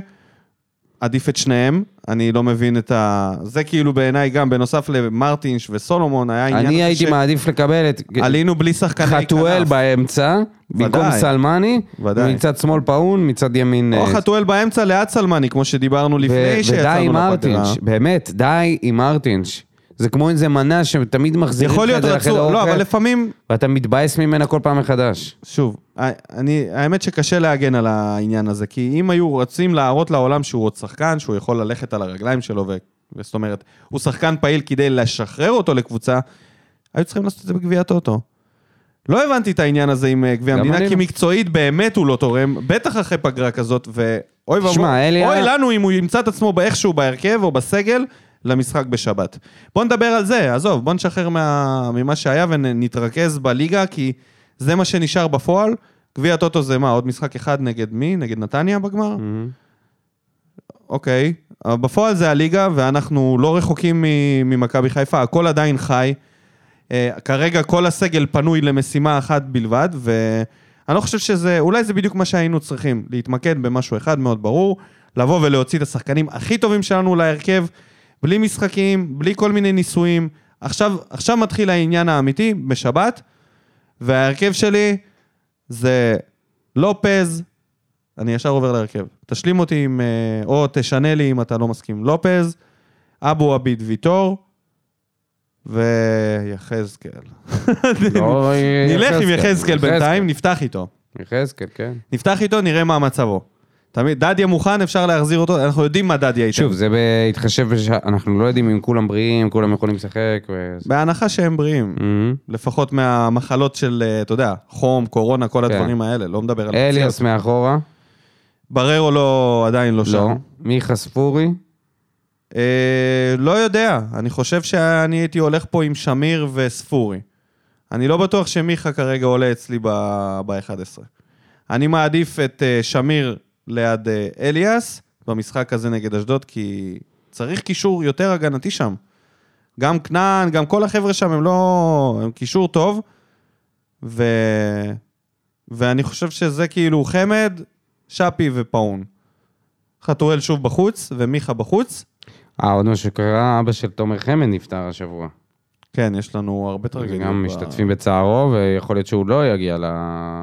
עדיף את שניהם, אני לא מבין את ה... זה כאילו בעיניי גם, בנוסף למרטינש וסולומון, היה עניין... אני הייתי ש- מעדיף לקבל את עלינו בלי שחקני כנף. חתואל באמצע, במקום. סלמני, ודאי. מצד שמאל פאון, מצד ימין... או אה, חתואל באמצע ליד סלמני, כמו שדיברנו ו- לפני ודי שיצאנו עם לפגרה. מרטינש, באמת, די עם מרטינש. זה כמו איזה מנה שתמיד מחזירים לך את זה לחדר רצו, לא, אבל לפעמים, ואתה מתבאס ממנה כל פעם מחדש. שוב, אני, האמת שקשה להגן על העניין הזה, כי אם היו רוצים להראות לעולם שהוא עוד שחקן, שהוא יכול ללכת על הרגליים שלו, ו... וזאת אומרת, הוא שחקן פעיל כדי לשחרר אותו לקבוצה, היו צריכים לעשות את זה בגביע הטוטו. לא הבנתי את העניין הזה עם אה, גביע המדינה, כי לא. מקצועית באמת הוא לא תורם, בטח אחרי פגרה כזאת, ואוי ואבוי, אוי לנו אם הוא ימצא את עצמו איכשהו בהרכב או בסגל למשחק בשבת. בוא נדבר על זה, עזוב, בוא נשחרר מה, ממה שהיה ונתרכז בליגה, כי זה מה שנשאר בפועל. גביע הטוטו זה מה, עוד משחק אחד נגד מי? נגד נתניה בגמר? אוקיי. אבל בפועל זה הליגה, ואנחנו לא רחוקים ממכבי חיפה, הכל עדיין חי. אה, כרגע כל הסגל פנוי למשימה אחת בלבד, ואני לא חושב שזה, אולי זה בדיוק מה שהיינו צריכים, להתמקד במשהו אחד מאוד ברור, לבוא ולהוציא את השחקנים הכי טובים שלנו להרכב, בלי משחקים, בלי כל מיני ניסויים. עכשיו, עכשיו מתחיל העניין האמיתי, בשבת, וההרכב שלי זה לופז, אני ישר עובר להרכב. תשלים אותי עם, אה, או תשנה לי אם אתה לא מסכים. לופז, אבו עביד ויטור ויחזקאל. לא, *laughs* נלך עם יחזקאל בינתיים. נפתח איתו. יחזקאל, כן. נפתח איתו, נראה מה מצבו. תמיד, דדיה מוכן, אפשר להחזיר אותו, אנחנו יודעים מה דדיה ייתן. שוב, זה בהתחשב, בש- אנחנו לא יודעים אם כולם בריאים, כולם יכולים לשחק. ו- בהנחה שהם בריאים, מהמם. לפחות מהמחלות של, אה, אתה יודע, חום, קורונה, כל כן. הדברים האלה, לא מדבר על... אליאס מאחורה, בררו לא, עדיין לא שם. לא. מיכה ספורי, אה, לא יודע, אני חושב שאני הייתי הולך פה עם שמיר וספורי. אני לא בטוח שמיכה כרגע עולה אצלי ב-11. אני מעדיף את אה, שמיר ליד אה, אליאס במשחק הזה נגד אשדוד, כי צריך קישור יותר הגנתי שם. גם כנען, גם כל החבר'ה שם הם לא... הם קישור טוב, ו... ואני חושב שזה כאילו חמד, שפי ופאון. חתואל שוב בחוץ, ומיכה בחוץ. אה, עוד משהו שקרה, אבא של תומר חמד נפטר השבוע. כן, יש לנו הרבה טרגדיות. גם ב- משתתפים בצערו, ויכול להיות שהוא לא יגיע ל...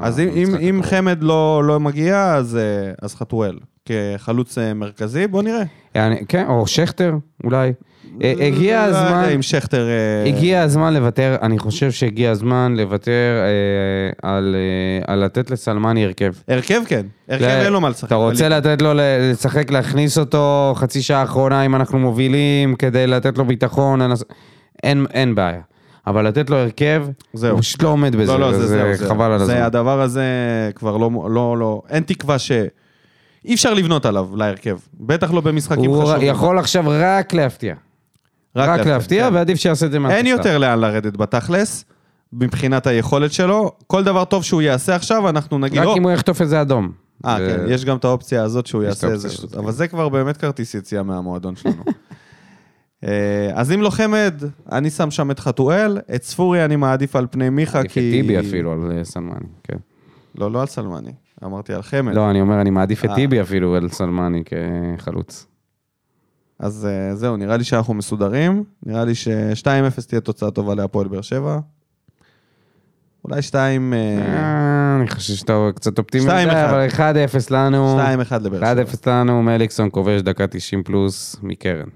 אז אם. חמד לא, לא מגיע, אז, אה, אז חתואל. כחלוץ אה, מרכזי, בוא נראה. כן, או שכטר, אולי. אה, הגיע לא הזמן... יודע אם שכטר... הגיע הזמן לוותר, אני חושב שהגיע הזמן לוותר על, על לתת לסלמני הרכב. הרכב כן. הרכב אין לו מה לשחק. אתה רוצה. לתת לו לשחק, להכניס אותו חצי שעה האחרונה אם אנחנו מובילים, כדי לתת לו ביטחון, אין, אין בעיה. אבל לתת לו הרכב, זהו. הוא פשוט לא עומד בזה, לא, לא, זה זהו. זה חבל על זה הזמן. הדבר הזה כבר לא... לא, לא אין תקווה ש... אי אפשר לבנות עליו, להרכב. בטח לא במשחקים הוא חשובים. יכול עכשיו רק להפתיע. רק להפתיע, כן. ועדיף שיעשה את זה מהספסל. אין יותר לאן לרדת בתכלס, מבחינת היכולת שלו. כל דבר טוב שהוא יעשה עכשיו, אנחנו נגיד... רק "או, אם הוא יחטוף איזה אדום. אה, זה- כן, יש גם את האופציה הזאת שהוא יעשה איזה אבל זה כבר באמת כרטיס יציאה מהמועדון שלנו. *laughs* אה, אז אם לא חמד, אני שם שם את חתואל, את ספורי אני מעדיף על פני מיכה, עדיף את כי... טיבי אפילו על אה, סלמני, כן. לא, לא על סלמני, אמרתי על חמד. לא, אני אומר, אני מעדיף את אה. טיבי אפילו על סלמני כחלוץ. אז זהו, נראה לי שאנחנו מסודרים. נראה לי ש-2-0 תהיה תוצאה טובה להפועל באר שבע. אולי 2... אה, אה, אני חושב שאתה קצת אופטימי. אבל 1-0 לנו. 2-1 לבאר שבע. 1-0 לנו, מליקסון כובש דקה 90 פלוס מקרן.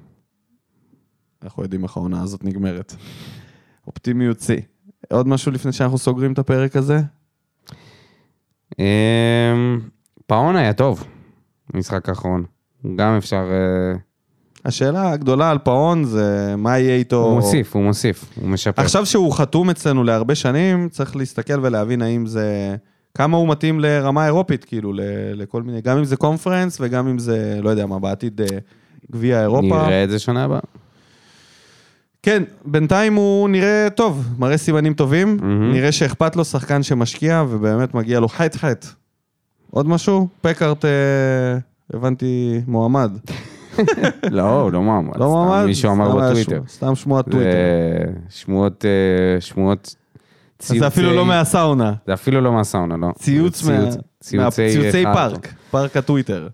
אנחנו יודעים איך העונה הזאת נגמרת. אופטימיות שיא. עוד משהו לפני שאנחנו סוגרים את הפרק הזה? אמ, פאון היה טוב, במשחק האחרון. גם אפשר... אה, השאלה הגדולה על פאון זה מה יהיה איתו... הוא מוסיף, הוא מוסיף, הוא משפר. עכשיו שהוא חתום אצלנו להרבה שנים, צריך להסתכל ולהבין האם זה... כמה הוא מתאים לרמה אירופית, כאילו, לכל מיני... גם אם זה קונפרנס וגם אם זה, לא יודע מה, בעתיד אה, גביע אירופה. נראה את זה שנה הבאה. כן, בינתיים הוא נראה טוב, מראה סימנים טובים. מהמם. נראה שאכפת לו שחקן שמשקיע, ובאמת מגיע לו חטא חטא. עוד משהו? פקארט, אה, הבנתי, מועמד. *laughs* לא, הוא לא מועמד. לא מועמד? מישהו אמר בטוויטר. סתם שמועת טוויטר. שמועות, אה, שמועות... אז זה אפילו ציוצי- לא מהסאונה. זה אפילו לא מהסאונה, לא. ציוץ ציוצי. פארק, פארק הטוויטר.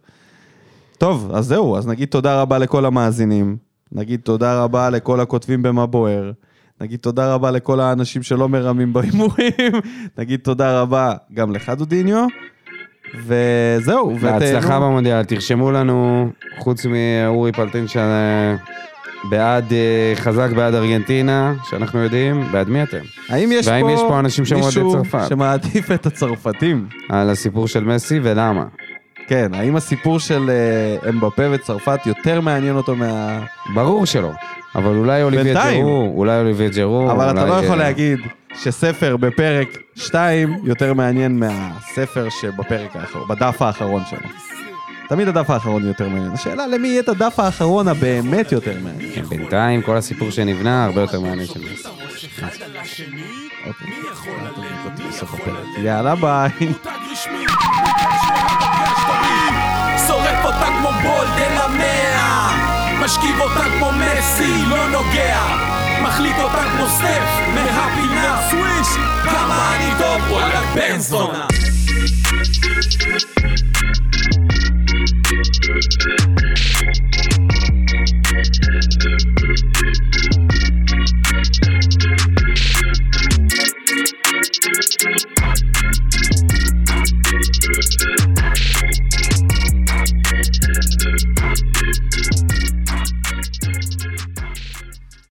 טוב, אז זהו, אז נגיד תודה רבה לכל המאזינים, נגיד תודה רבה לכל הכותבים במה בוער, נגיד תודה רבה לכל האנשים שלא מרמים בהימורים, *laughs* נגיד תודה רבה גם לך דודיניו, וזהו, בהצלחה ותהנו. במונדיאל, תרשמו לנו, חוץ מאורי פלטין שבעד, אה, חזק בעד ארגנטינה, שאנחנו יודעים, בעד מי אתם? האם יש והאם פה יש פה אנשים שהם אוהדי צרפת? שמעדיף את הצרפתים? על הסיפור של מסי ולמה. כן, האם הסיפור של אה, אמבפה וצרפת יותר מעניין אותו מה... ברור שלא. אבל אולי אוליביה בינתיים. ג'רו, אולי אוליביה ג'רו. אבל אתה אולי, לא יכול אה, להגיד שספר בפרק 2 יותר מעניין מהספר שבפרק האחרון, בדף האחרון שלו. תמיד הדף האחרון יותר מעניין. השאלה למי יהיה את הדף האחרון הבאמת יותר מעניין. כן, בינתיים כל הסיפור שנבנה הרבה יותר מעניין של. אוקיי. יאללה ביי. כמו בולדן המאה משכיב אותה כמו מסי, לא נוגע. מחליט אותה כמו סטף, מהפינה. סוויש כמה אני טוב, וואלה בן זונה. Thank you. Thank you.